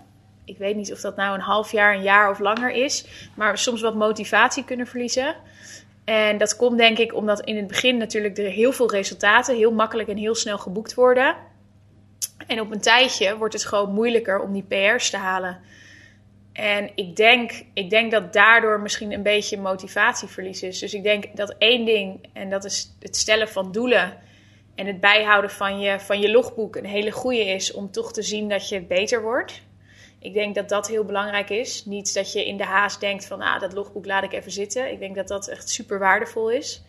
ik weet niet of dat nou een half jaar, een jaar of langer is, maar soms wat motivatie kunnen verliezen. En dat komt denk ik omdat in het begin natuurlijk er heel veel resultaten heel makkelijk en heel snel geboekt worden. En op een tijdje wordt het gewoon moeilijker om die PR's te halen. En ik denk, ik denk dat daardoor misschien een beetje motivatieverlies is. Dus ik denk dat één ding, en dat is het stellen van doelen en het bijhouden van je, van je logboek, een hele goede is om toch te zien dat je beter wordt. Ik denk dat dat heel belangrijk is. Niet dat je in de haast denkt van, ah, dat logboek laat ik even zitten. Ik denk dat dat echt super waardevol is.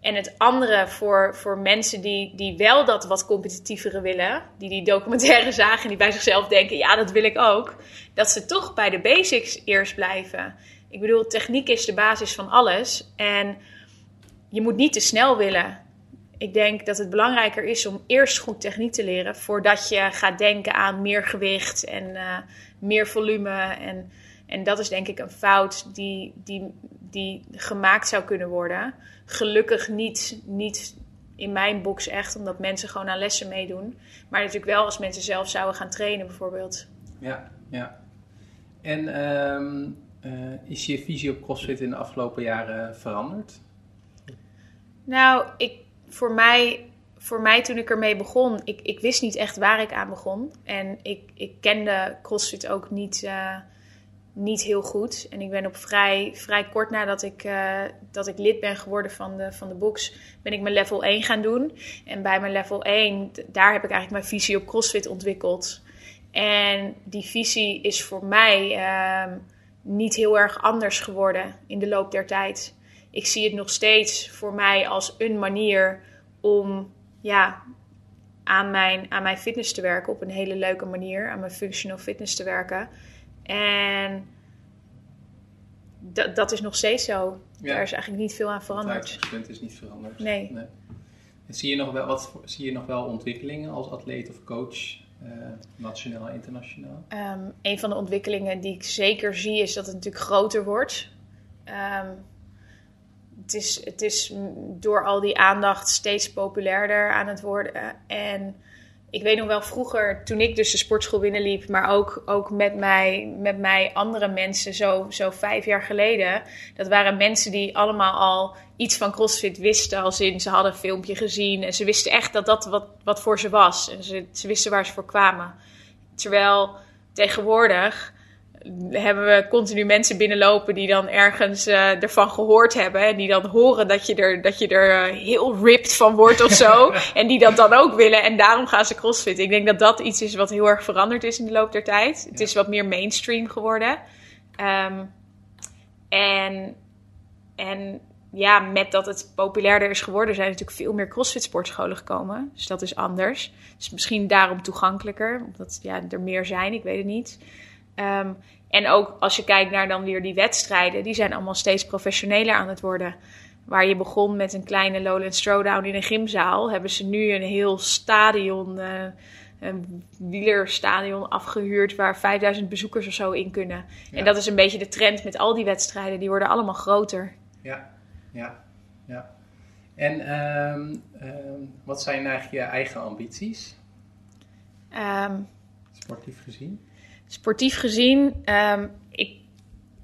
En het andere voor, voor mensen die, die wel dat wat competitievere willen, die die documentaire zagen en die bij zichzelf denken, ja, dat wil ik ook, dat ze toch bij de basics eerst blijven. Ik bedoel, techniek is de basis van alles en je moet niet te snel willen. Ik denk dat het belangrijker is om eerst goed techniek te leren voordat je gaat denken aan meer gewicht en uh, meer volume. En, en dat is denk ik een fout die, die, die gemaakt zou kunnen worden. Gelukkig niet, niet in mijn box echt, omdat mensen gewoon aan lessen meedoen. Maar natuurlijk wel als mensen zelf zouden gaan trainen bijvoorbeeld. Ja, ja. En uh, uh, is je visie op CrossFit in de afgelopen jaren veranderd? Nou, ik, voor, mij, voor mij toen ik ermee begon, ik, ik wist niet echt waar ik aan begon. En ik, ik kende CrossFit ook niet, uh, niet heel goed. En ik ben op vrij, vrij kort nadat ik, uh, dat ik lid ben geworden van de, van de box, ben ik mijn level 1 gaan doen. En bij mijn level 1, daar heb ik eigenlijk mijn visie op CrossFit ontwikkeld. En die visie is voor mij uh, niet heel erg anders geworden in de loop der tijd. Ik zie het nog steeds voor mij als een manier om ja, aan, mijn, aan mijn fitness te werken. Op een hele leuke manier. Aan mijn functional fitness te werken. En dat, dat is nog steeds zo. Ja. Daar is eigenlijk niet veel aan veranderd. Het punt is niet veranderd. Nee. nee. zie, je nog wel, wat, zie je nog wel ontwikkelingen als atleet of coach uh, nationaal en internationaal? Um, een van de ontwikkelingen die ik zeker zie is dat het natuurlijk groter wordt. Um, het, is, het is door al die aandacht steeds populairder aan het worden. En ik weet nog wel vroeger, toen ik dus de sportschool binnenliep, maar ook, ook met, mij, met mij andere mensen, zo, zo vijf jaar geleden. Dat waren mensen die allemaal al iets van CrossFit wisten, als in ze hadden een filmpje gezien. En ze wisten echt dat dat wat, wat voor ze was. En ze, ze wisten waar ze voor kwamen. Terwijl tegenwoordig hebben we continu mensen binnenlopen die dan ergens uh, ervan gehoord hebben. En die dan horen dat je er, dat je er uh, heel ripped van wordt of zo. en die dat dan ook willen. En daarom gaan ze crossfit. Ik denk dat dat iets is wat heel erg veranderd is in de loop der tijd. Het is wat meer mainstream geworden. Um, en, en ja, met dat het populairder is geworden, zijn er natuurlijk veel meer crossfit sportscholen gekomen. Dus dat is anders. Dus misschien daarom toegankelijker. Omdat ja, er meer zijn, ik weet het niet. Um, en ook als je kijkt naar dan weer die wedstrijden, die zijn allemaal steeds professioneler aan het worden. Waar je begon met een kleine Lowland Throwdown in een gymzaal, hebben ze nu een heel stadion, uh, een wielerstadion afgehuurd waar 5000 bezoekers of zo in kunnen. Ja. En dat is een beetje de trend met al die wedstrijden, die worden allemaal groter. Ja, ja, ja. En um, um, wat zijn eigenlijk je eigen ambities? Um, Sportief gezien? Sportief gezien, um, ik,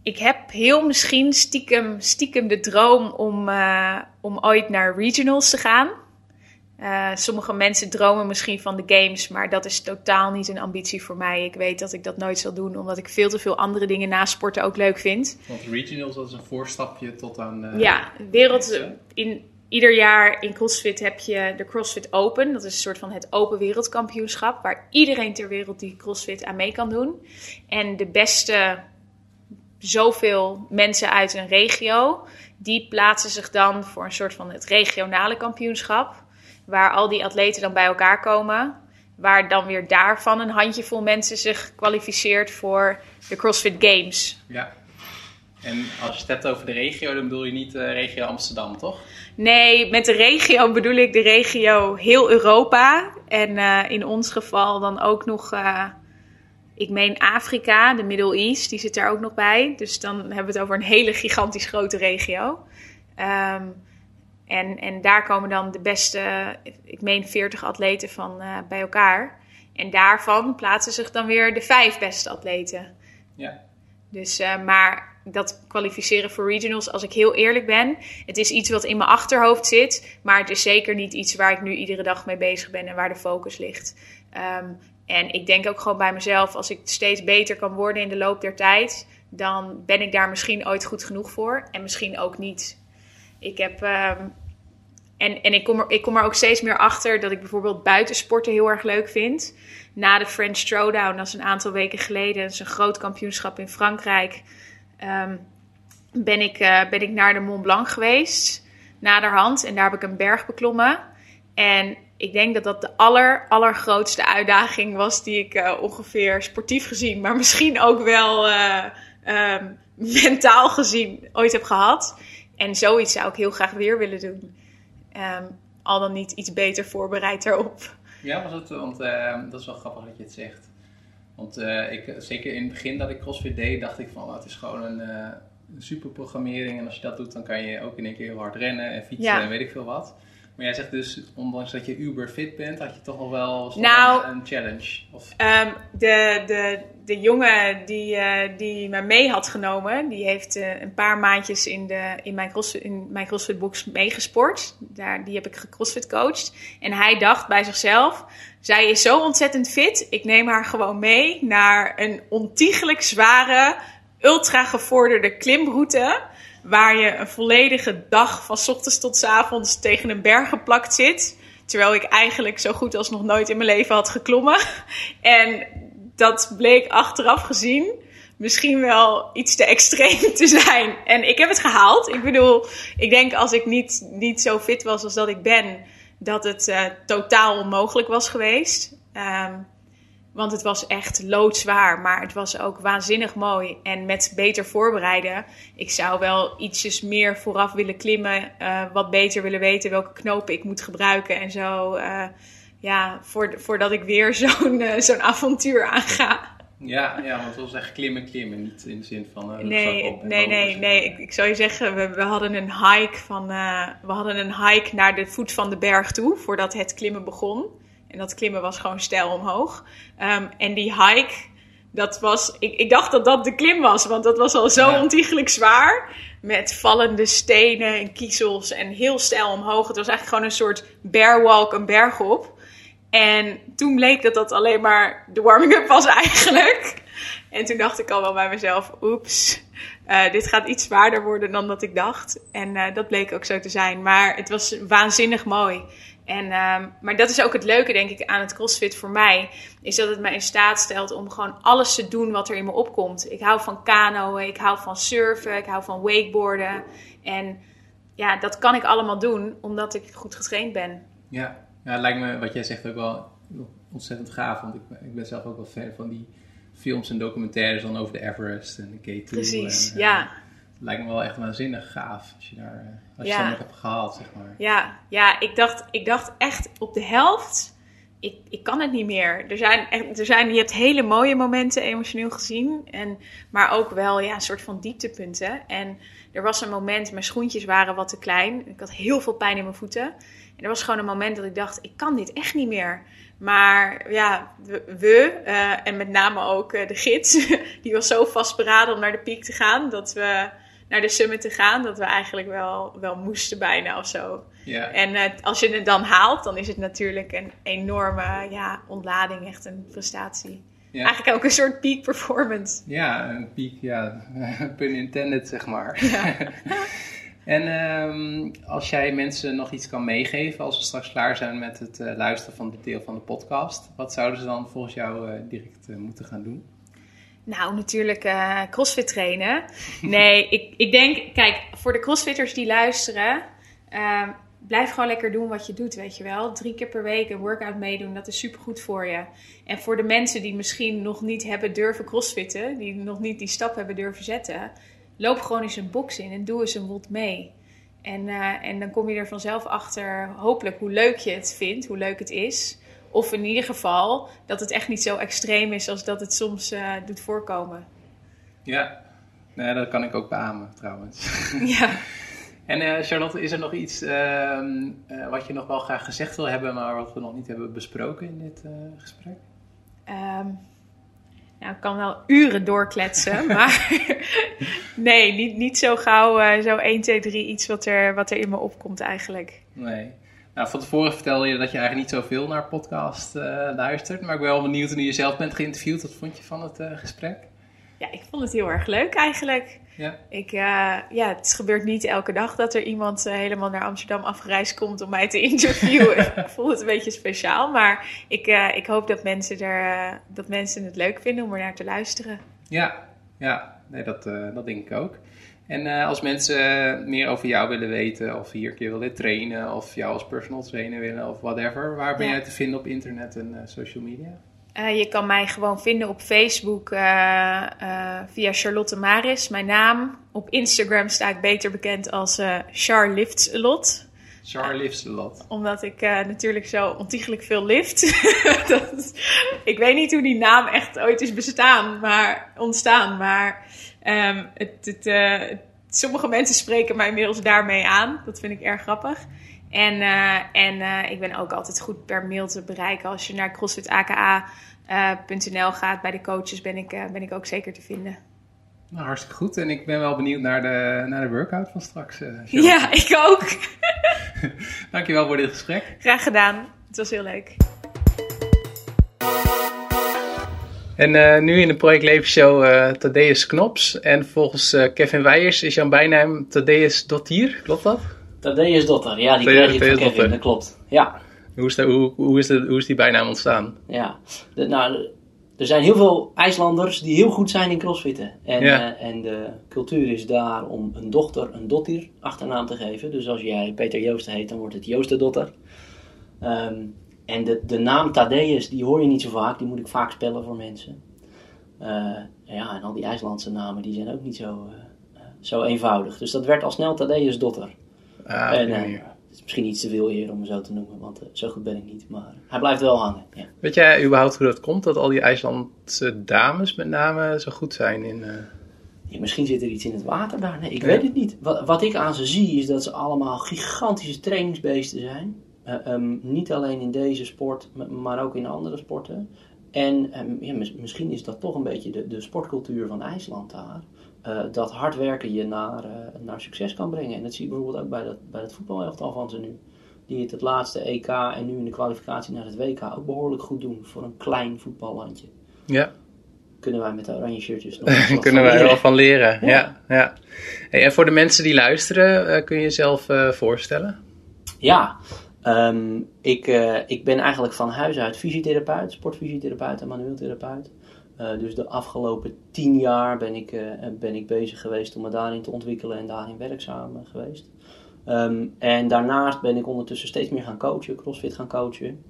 ik heb heel misschien stiekem, stiekem de droom om, uh, om ooit naar regionals te gaan. Uh, sommige mensen dromen misschien van de games, maar dat is totaal niet een ambitie voor mij. Ik weet dat ik dat nooit zal doen, omdat ik veel te veel andere dingen na sporten ook leuk vind. Want regionals, dat is een voorstapje tot aan... Uh, ja, wereld, in, ieder jaar in CrossFit heb je de CrossFit Open. Dat is een soort van het open wereldkampioenschap. Waar iedereen ter wereld die CrossFit aan mee kan doen. En de beste zoveel mensen uit een regio. Die plaatsen zich dan voor een soort van het regionale kampioenschap. Waar al die atleten dan bij elkaar komen. Waar dan weer daarvan een handjevol mensen zich kwalificeert voor de CrossFit Games. Ja. En als je het hebt over de regio, dan bedoel je niet de regio Amsterdam, toch? Nee, met de regio bedoel ik de regio heel Europa. En uh, in ons geval dan ook nog, uh, ik meen Afrika, de Middle East, die zit daar ook nog bij. Dus dan hebben we het over een hele gigantisch grote regio. Um, en, en daar komen dan de beste, ik meen 40 atleten van uh, bij elkaar. En daarvan plaatsen zich dan weer de vijf beste atleten. Ja. Dus, maar dat kwalificeren voor regionals, als ik heel eerlijk ben, het is iets wat in mijn achterhoofd zit, maar het is zeker niet iets waar ik nu iedere dag mee bezig ben en waar de focus ligt. Um, en ik denk ook gewoon bij mezelf, als ik steeds beter kan worden in de loop der tijd, dan ben ik daar misschien ooit goed genoeg voor en misschien ook niet. Ik heb. Um, en en ik, kom er, ik kom er ook steeds meer achter dat ik bijvoorbeeld buitensporten heel erg leuk vind. Na de French Throwdown, dat is een aantal weken geleden, dat is een groot kampioenschap in Frankrijk, um, ben, ik, uh, ben ik naar de Mont Blanc geweest, naderhand. En daar heb ik een berg beklommen. En ik denk dat dat de aller, allergrootste uitdaging was die ik uh, ongeveer sportief gezien, maar misschien ook wel uh, um, mentaal gezien ooit heb gehad. En zoiets zou ik heel graag weer willen doen. Um, al dan niet iets beter voorbereid daarop. Ja, was het, want dat is wel grappig dat je het zegt. Want uh, ik, zeker in het begin dat ik CrossFit deed, dacht ik van het is gewoon een, uh, een super programmering. En als je dat doet, dan kan je ook in één keer heel hard rennen en fietsen ja. en weet ik veel wat. Maar jij zegt dus, ondanks dat je uber fit bent, had je toch nog wel nou, een challenge? Of? Um, de, de, de jongen die, uh, die me mee had genomen, die heeft uh, een paar maandjes in, de, in mijn, crossfit, in mijn CrossFit box meegesport. Daar, die heb ik gecrossfit coached. En hij dacht bij zichzelf, zij is zo ontzettend fit, ik neem haar gewoon mee naar een ontiegelijk zware, ultra gevorderde klimroute waar je een volledige dag van ochtends tot avonds tegen een berg geplakt zit. Terwijl ik eigenlijk zo goed als nog nooit in mijn leven had geklommen. En dat bleek achteraf gezien misschien wel iets te extreem te zijn. En ik heb het gehaald. Ik bedoel, ik denk als ik niet, niet zo fit was als dat ik ben, dat het uh, totaal onmogelijk was geweest. Um, want het was echt loodzwaar, maar het was ook waanzinnig mooi. En met beter voorbereiden, ik zou wel ietsjes meer vooraf willen klimmen. Uh, wat beter willen weten welke knopen ik moet gebruiken en zo. Uh, ja, voor, voordat ik weer zo'n uh, zo'n avontuur aanga. Ja, ja, want het was echt klimmen, klimmen. Niet in de zin van. Uh, nee, op nee, nee, nee. Ik, ik zou je zeggen, we, we hadden een hike van. Uh, we hadden een hike naar de voet van de berg toe voordat het klimmen begon. En dat klimmen was gewoon stijl omhoog. Um, en die hike, dat was. Ik, ik, dacht dat dat de klim was, want dat was al zo ja. ontiegelijk zwaar. Met vallende stenen en kiezels en heel stijl omhoog. Het was eigenlijk gewoon een soort bearwalk, een berg op. En toen bleek dat dat alleen maar de warming-up was eigenlijk. En toen dacht ik al wel bij mezelf, oeps, uh, dit gaat iets zwaarder worden dan dat ik dacht. En uh, dat bleek ook zo te zijn. Maar het was waanzinnig mooi. En, um, maar dat is ook het leuke, denk ik, aan het CrossFit voor mij. Is dat het mij in staat stelt om gewoon alles te doen wat er in me opkomt. Ik hou van kanoën, ik hou van surfen, ik hou van wakeboarden. En ja, dat kan ik allemaal doen omdat ik goed getraind ben. Ja, ja het lijkt me wat jij zegt ook wel ontzettend gaaf. Want ik, ik ben zelf ook wel fan van die films en documentaires dan over de Everest en de K2. Precies, en, ja. Uh, lijkt me wel echt waanzinnig gaaf als je daar uh, als je ja. dat nog hebt gehaald, zeg maar. Ja, ja ik, dacht, ik dacht echt op de helft, ik, ik kan het niet meer. Er zijn, er zijn, je hebt hele mooie momenten emotioneel gezien, en, maar ook wel ja, een soort van dieptepunten. En er was een moment, mijn schoentjes waren wat te klein. Ik had heel veel pijn in mijn voeten. En er was gewoon een moment dat ik dacht, ik kan dit echt niet meer. Maar ja, we, uh, en met name ook uh, de gids, die was zo vastberaden om naar de piek te gaan, dat we naar de summit te gaan, dat we eigenlijk wel, wel moesten bijna of zo. En uh, als je het dan haalt, dan is het natuurlijk een enorme ja, ontlading, echt een prestatie. Eigenlijk ook een soort peak performance. Ja, een peak, ja, pun intended zeg maar. Ja. En um, als jij mensen nog iets kan meegeven als we straks klaar zijn met het uh, luisteren van dit deel van de podcast, wat zouden ze dan volgens jou uh, direct uh, moeten gaan doen? Nou, natuurlijk crossfit trainen. Nee, ik, ik denk, kijk, voor de crossfitters die luisteren, uh, blijf gewoon lekker doen wat je doet, weet je wel. Drie keer per week een workout meedoen, dat is supergoed voor je. En voor de mensen die misschien nog niet hebben durven crossfitten, die nog niet die stap hebben durven zetten, loop gewoon eens een box in en doe eens een wot mee. En, uh, en dan kom je er vanzelf achter, hopelijk, hoe leuk je het vindt, hoe leuk het is. Of in ieder geval dat het echt niet zo extreem is als dat het soms uh, doet voorkomen. Ja, nee, dat kan ik ook beamen trouwens. Ja. en uh, Charlotte, is er nog iets uh, wat je nog wel graag gezegd wil hebben, maar wat we nog niet hebben besproken in dit gesprek? Ehm, nou, ik kan wel uren doorkletsen, maar nee, niet, niet zo gauw, eh, zo 1, 2, 3 iets wat er, wat er in me opkomt eigenlijk. Nee. Nou, van tevoren vertelde je dat je eigenlijk niet zoveel naar podcast uh, luistert, maar ik ben wel benieuwd nu je zelf bent geïnterviewd. Wat vond je van het uh, gesprek? Ja, ik vond het heel erg leuk eigenlijk. Ja. Ik, uh, ja, het gebeurt niet elke dag dat er iemand uh, helemaal naar Amsterdam afgereisd komt om mij te interviewen. ik voel het een beetje speciaal, maar ik, uh, ik hoop dat mensen, er, dat mensen het leuk vinden om er naar te luisteren. Ja, ja nee, dat, dat denk ik ook. En als mensen meer over jou willen weten, of hier een keer willen trainen, of jou als personal trainer willen, of whatever, waar ben ja. jij te vinden op internet en social media? Uh, je kan mij gewoon vinden op Facebook uh, uh, via Charlotte Maris, mijn naam. Op Instagram sta ik beter bekend als Char Lifts a Lot. Char Lifts a Lot. Omdat ik natuurlijk zo ontiegelijk veel lift. dat, ik weet niet hoe die naam echt ooit is bestaan, maar, ontstaan. Maar um, het, het, sommige mensen spreken mij inmiddels daarmee aan. Dat vind ik erg grappig. En, uh, en uh, ik ben ook altijd goed per mail te bereiken. Als je naar crossfitaka.nl uh, gaat bij de coaches, ben ik, ben ik ook zeker te vinden. Nou, hartstikke goed. En ik ben wel benieuwd naar de, naar de workout van straks. ja, ik ook. Dankjewel voor dit gesprek. Graag gedaan. Het was heel leuk. En nu in de Project Leven Show Thaddeus Knops. En volgens Kevin Weijers is jouw bijnaam Thaddeus Dottier. Klopt dat? Thaddeus Dotter, ja, die kreeg je van Kevin, Dotter. dat klopt. Ja. Hoe is, de, hoe, hoe, is de, hoe is die bijnaam ontstaan? Ja, de, nou, er zijn heel veel IJslanders die heel goed zijn in crossfitten. En, ja. uh, en de cultuur is daar om een dochter een Dottir achternaam te geven. Dus als jij Peter Joosten heet, dan wordt het Joost Dotter. Um, en de, de naam Thaddeus, die hoor je niet zo vaak. Die moet ik vaak spellen voor mensen. Uh, ja, en al die IJslandse namen, die zijn ook niet zo, uh, zo eenvoudig. Dus dat werd al snel Thaddeus Dotter. Ah, en, het is misschien iets te veel eer om hem zo te noemen, want uh, zo goed ben ik niet. Maar hij blijft wel hangen. Ja. Weet jij überhaupt hoe dat komt, dat al die IJslandse dames met name zo goed zijn in... Uh... Ja, misschien zit er iets in het water daar. Nee, ik ja. weet het niet. Wat, wat, ik aan ze zie, is dat ze allemaal gigantische trainingsbeesten zijn. Um, niet alleen in deze sport, maar ook in andere sporten. En um, ja, misschien is dat toch een beetje de, de sportcultuur van IJsland daar. Uh, dat hard werken je naar, uh, naar succes kan brengen. En dat zie je bijvoorbeeld ook bij dat, bij het voetbalelftal van ze nu. Die het het laatste EK en nu in de kwalificatie naar het WK ook behoorlijk goed doen voor een klein voetballandje. Ja. Kunnen wij met de oranje shirtjes nog Kunnen wij er wel van leren, ja. ja, ja. Hey, en voor de mensen die luisteren, uh, kun je jezelf voorstellen? Ja, um, ik, ik ben eigenlijk van huis uit fysiotherapeut, sportfysiotherapeut en manueel therapeut. Uh, dus de afgelopen tien jaar ben ik, uh, ben ik bezig geweest om me daarin te ontwikkelen en daarin werkzaam geweest. Um, en daarnaast ben ik ondertussen steeds meer gaan coachen, crossfit gaan coachen.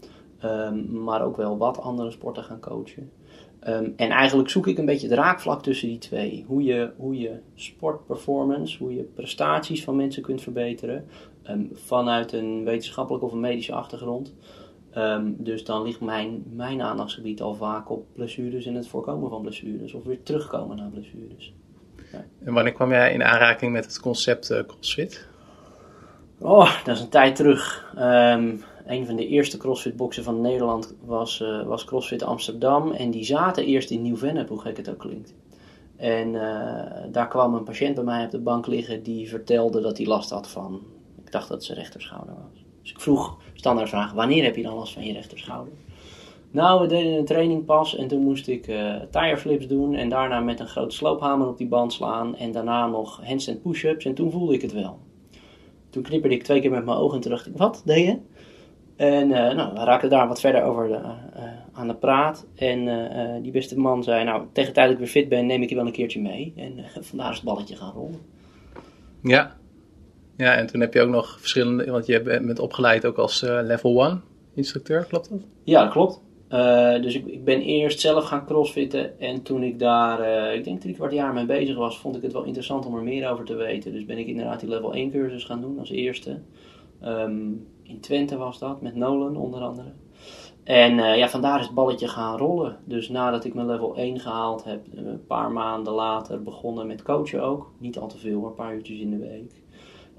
Um, maar ook wel wat andere sporten gaan coachen. Um, en eigenlijk zoek ik een beetje het raakvlak tussen die twee. Hoe je, hoe je sportperformance, hoe je prestaties van mensen kunt verbeteren. vanuit een wetenschappelijke of een medische achtergrond. Um, dus dan ligt mijn, mijn aandachtsgebied al vaak op blessures en het voorkomen van blessures of weer terugkomen naar blessures. Ja. En wanneer kwam jij in aanraking met het concept uh, CrossFit? Oh, dat is een tijd terug. Um, een van de eerste CrossFit-boxen van Nederland was, uh, was CrossFit Amsterdam. En die zaten eerst in Nieuw-Vennep, hoe gek het ook klinkt. En uh, daar kwam een patiënt bij mij op de bank liggen die vertelde dat hij last had van, ik dacht dat het zijn rechterschouder was. Dus ik vroeg, standaardvraag, wanneer heb je dan last van je rechterschouder? Nou, we deden een training pas en toen moest ik uh, tire flips doen en daarna met een grote sloophamer op die band slaan en daarna nog handstand push-ups en toen voelde ik het wel. Toen knipperde ik twee keer met mijn ogen en dacht ik, wat deed je? En uh, nou, we raakten daar wat verder over de, uh, aan de praat. En die beste man zei, nou, tegen tijd dat ik weer fit ben, neem ik je wel een keertje mee. En vandaar is het balletje gaan rollen. Ja, ja, en toen heb je ook nog verschillende, want je bent opgeleid ook als uh, level 1 instructeur, klopt dat? Ja, dat klopt. Uh, dus ik, ik, ben eerst zelf gaan crossfitten en toen ik daar, uh, ik denk drie kwart jaar mee bezig was, vond ik het wel interessant om er meer over te weten. Dus ben ik inderdaad die level 1 cursus gaan doen als eerste. Um, in Twente was dat, met Nolan onder andere. En ja, vandaar is het balletje gaan rollen. Dus nadat ik mijn level 1 gehaald heb, een paar maanden later begonnen met coachen ook. Niet al te veel, maar een paar uurtjes in de week.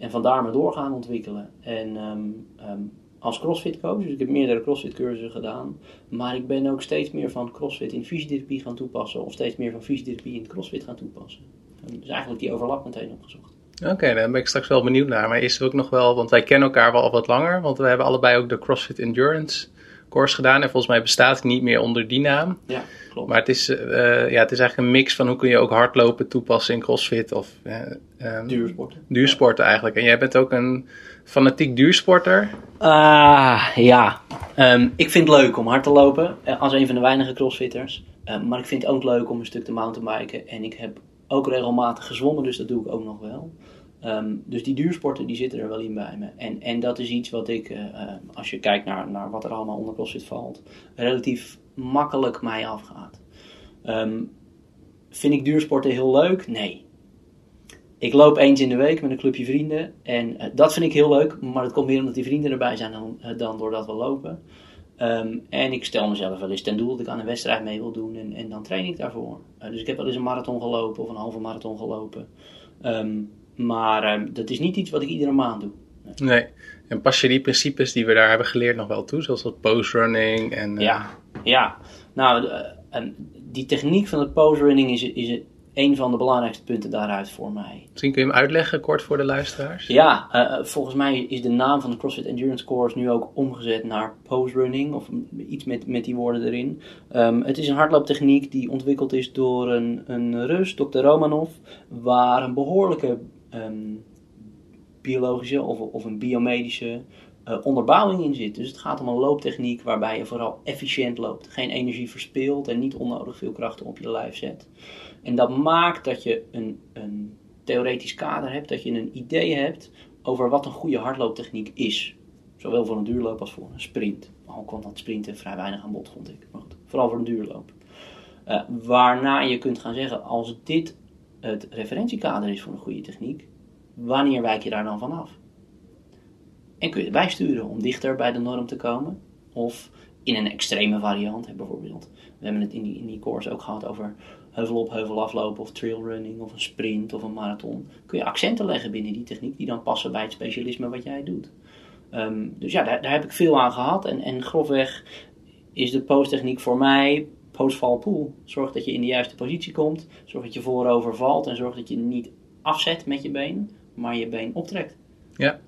En vandaar me door gaan ontwikkelen. En um, um, als crossfit coach. Dus ik heb meerdere crossfit cursussen gedaan. Maar ik ben ook steeds meer van crossfit in fysiotherapie gaan toepassen. Of steeds meer van fysiotherapie in crossfit gaan toepassen. En dus eigenlijk die overlap meteen opgezocht. Oké, daar ben ik straks wel benieuwd naar. Maar is er ook nog wel, want wij kennen elkaar wel al wat langer. Want we hebben allebei ook de CrossFit Endurance course gedaan. En volgens mij bestaat het niet meer onder die naam. Ja, klopt. Maar het is, eh, ja, het is eigenlijk een mix van hoe kun je ook hardlopen toepassen in CrossFit of eh, ehm, Duursporten. duursporten eigenlijk. En jij bent ook een fanatiek duursporter. Ah, ja. Ehm, ik vind het leuk om hard te lopen, eh, als een van de weinige crossfitters. Ehm, maar ik vind het ook leuk om een stuk te mountainbiken. En ik heb ook regelmatig gezwommen, dus dat doe ik ook nog wel. Ehm, dus die duursporten die zitten er wel in bij me. En, en dat is iets wat ik, eh, eh, als je kijkt naar, naar wat er allemaal onder CrossFit valt, relatief makkelijk mij afgaat. Ehm, vind ik duursporten heel leuk? Nee. Ik loop eens in de week met een clubje vrienden. En eh, dat vind ik heel leuk. Maar dat komt meer omdat die vrienden erbij zijn dan, dan doordat we lopen. Ehm, en ik stel mezelf wel eens ten doel dat ik aan een wedstrijd mee wil doen. En, en dan train ik daarvoor. dus ik heb wel eens een marathon gelopen of een halve marathon gelopen. Maar ehm, dat is niet iets wat ik iedere maand doe. Nee. En pas je die principes die we daar hebben geleerd nog wel toe? Zoals dat post-running en... Uh... Ja, ja. Nou, uh, die techniek van het post-running is, is een van de belangrijkste punten daaruit voor mij. Misschien kun je hem uitleggen kort voor de luisteraars? Ja, uh, volgens mij is de naam van de CrossFit Endurance Course nu ook omgezet naar post-running. Of iets met, met die woorden erin. Um, het is een hardlooptechniek die ontwikkeld is door een, een Rus, Dr. Romanov. Waar een behoorlijke um, biologische of, of een biomedische uh, onderbouwing in zit. Dus het gaat om een looptechniek waarbij je vooral efficiënt loopt. Geen energie verspilt en niet onnodig veel krachten op je lijf zet. En dat maakt dat je een, een theoretisch kader hebt, dat je een idee hebt over wat een goede hardlooptechniek is. Zowel voor een duurloop als voor een sprint. Al kwam dat sprinten vrij weinig aan bod, vond ik. Maar goed, vooral voor een duurloop. Uh, waarna je kunt gaan zeggen, als dit het referentiekader is voor een goede techniek, wanneer wijk je daar dan vanaf? En kun je het bijsturen om dichter bij de norm te komen? Of in een extreme variant, bijvoorbeeld. We hebben het in die, in die course ook gehad over heuvel op, heuvel aflopen of trailrunning of een sprint of een marathon. Kun je accenten leggen binnen die techniek die dan passen bij het specialisme wat jij doet. Um, dus ja, daar, daar, heb ik veel aan gehad. En, en grofweg is de posttechniek voor mij postfall pool. Zorg dat je in de juiste positie komt. Zorg dat je voorover valt. En zorg dat je niet afzet met je been, maar je been optrekt. Ja.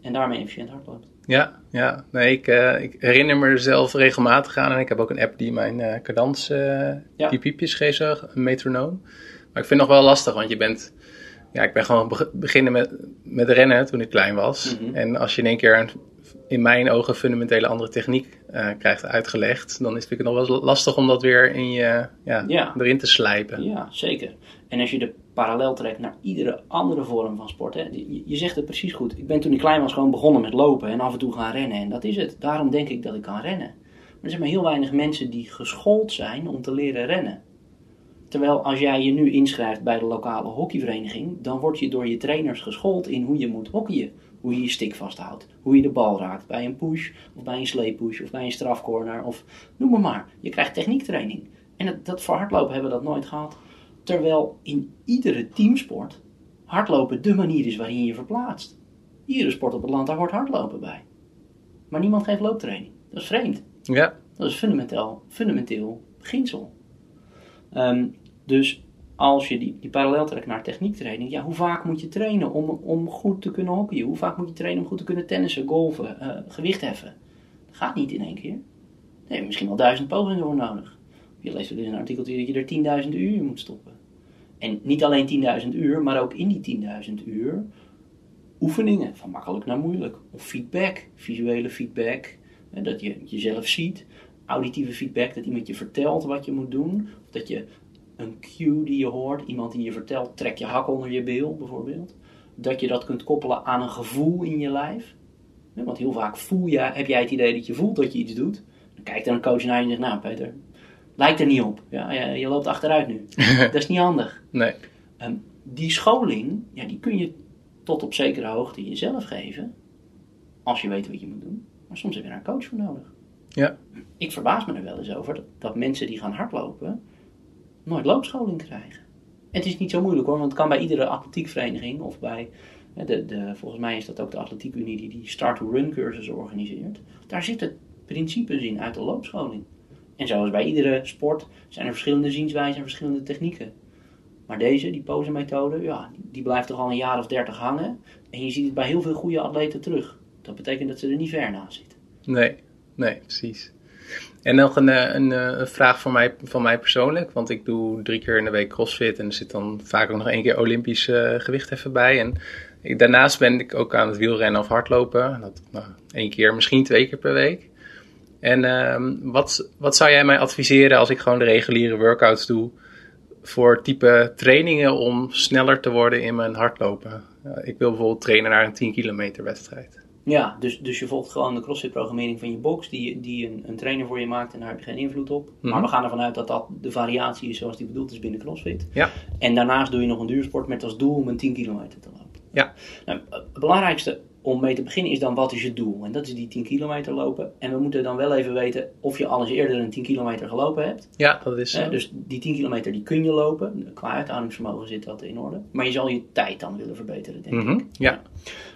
En daarmee efficiënt hard loopt. Ja, ja. Nee, ik, uh, ik herinner me er zelf regelmatig aan. En ik heb ook een app die mijn uh, cadans, uh, ja. die piepjes geeft, een metronoom. Maar ik vind het nog wel lastig, want je bent... Ja, ik ben gewoon be beginnen met, met rennen toen ik klein was. Mm -hmm. En als je in één keer een, in mijn ogen fundamentele andere techniek uh, krijgt uitgelegd, dan is het nog wel lastig om dat weer in je, ja, ja. erin te slijpen. Ja, zeker. En als je de parallel trekt naar iedere andere vorm van sport, hè, je, je, zegt het precies goed. Ik ben toen ik klein was gewoon begonnen met lopen en af en toe gaan rennen. En dat is het. Daarom denk ik dat ik kan rennen. Maar er zijn maar heel weinig mensen die geschoold zijn om te leren rennen. Terwijl als jij je nu inschrijft bij de lokale hockeyvereniging, dan word je door je trainers geschoold in hoe je moet hockeyen. Hoe je je stick vasthoudt, hoe je de bal raakt bij een push, of bij een sleepush, of bij een strafcorner, of noem maar maar. Je krijgt techniektraining. En dat, dat voor hardlopen hebben we dat nooit gehad. Terwijl in iedere teamsport hardlopen de manier is waarin je je verplaatst. Iedere sport op het land, daar hoort hardlopen bij. Maar niemand geeft looptraining. Dat is vreemd. Ja. Dat is fundamenteel, fundamenteel beginsel. Um, dus als je die, die parallel trekt naar techniektraining, ja, hoe vaak moet je trainen om, om goed te kunnen hockeyen? Hoe vaak moet je trainen om goed te kunnen tennissen, golven, uh, gewicht heffen? Dat gaat niet in één keer. Nee, misschien wel duizend pogingen voor nodig. Je leest wel eens een artikeltje dat je er 10.000 uur in moet stoppen. En niet alleen 10.000 uur, maar ook in die 10.000 uur oefeningen, van makkelijk naar moeilijk. Of feedback, visuele feedback, dat je jezelf ziet. Auditieve feedback, dat iemand je vertelt wat je moet doen. Of dat je een cue die je hoort, iemand die je vertelt, trek je hak onder je bil bijvoorbeeld. Dat je dat kunt koppelen aan een gevoel in je lijf. Want heel vaak voel je, heb jij het idee dat je voelt dat je iets doet. Dan kijkt er een coach naar je en zegt, nou Peter, lijkt er niet op. Ja, je, je loopt achteruit nu. dat is niet handig. Nee. Um, die scholing, ja, die kun je tot op zekere hoogte jezelf geven. Als je weet wat je moet doen. Maar soms heb je daar een coach voor nodig. Ja. Ik verbaas me er wel eens over dat, dat mensen die gaan hardlopen nooit loopscholing krijgen. En het is niet zo moeilijk hoor, want het kan bij iedere atletiekvereniging of bij De, de, volgens mij is dat ook de Atletiek Unie die die start-to-run cursussen organiseert. Daar zitten principes in uit de loopscholing. En zoals bij iedere sport zijn er verschillende zienswijzen en verschillende technieken. Maar deze, die pose-methode, ja, die blijft toch al een jaar of dertig hangen. En je ziet het bij heel veel goede atleten terug. Dat betekent dat ze er niet ver naast zitten. Nee, nee, precies. En nog een, eh, eh, een, vraag van mij, van mij persoonlijk. Want ik doe drie keer in de week crossfit. En er zit dan vaak ook nog één keer Olympisch uh, gewicht even bij. En daarnaast ben ik ook aan het wielrennen of hardlopen. Dat, nou, één keer, misschien twee keer per week. En uh, wat, wat zou jij mij adviseren als ik gewoon de reguliere workouts doe voor type trainingen om sneller te worden in mijn hardlopen? ik wil bijvoorbeeld trainen naar een 10 kilometer wedstrijd. Ja, dus, dus je volgt gewoon de CrossFit-programmering van je box, die, die een, een trainer voor je maakt en daar heb je geen invloed op. Maar Mhm. we gaan ervan uit dat dat de variatie is zoals die bedoeld is binnen CrossFit. Ja. En daarnaast doe je nog een duursport met als doel om een 10 kilometer te lopen. Ja. Nou, het belangrijkste om mee te beginnen is dan wat is je doel? En dat is die 10 kilometer lopen. En we moeten dan wel even weten of je al eens eerder een 10 kilometer gelopen hebt. Ja, dat is zo. dus die 10 kilometer die kun je lopen. Qua uithoudingsvermogen zit dat in orde. Maar je zal je tijd dan willen verbeteren, denk ik. Mhm, Ja,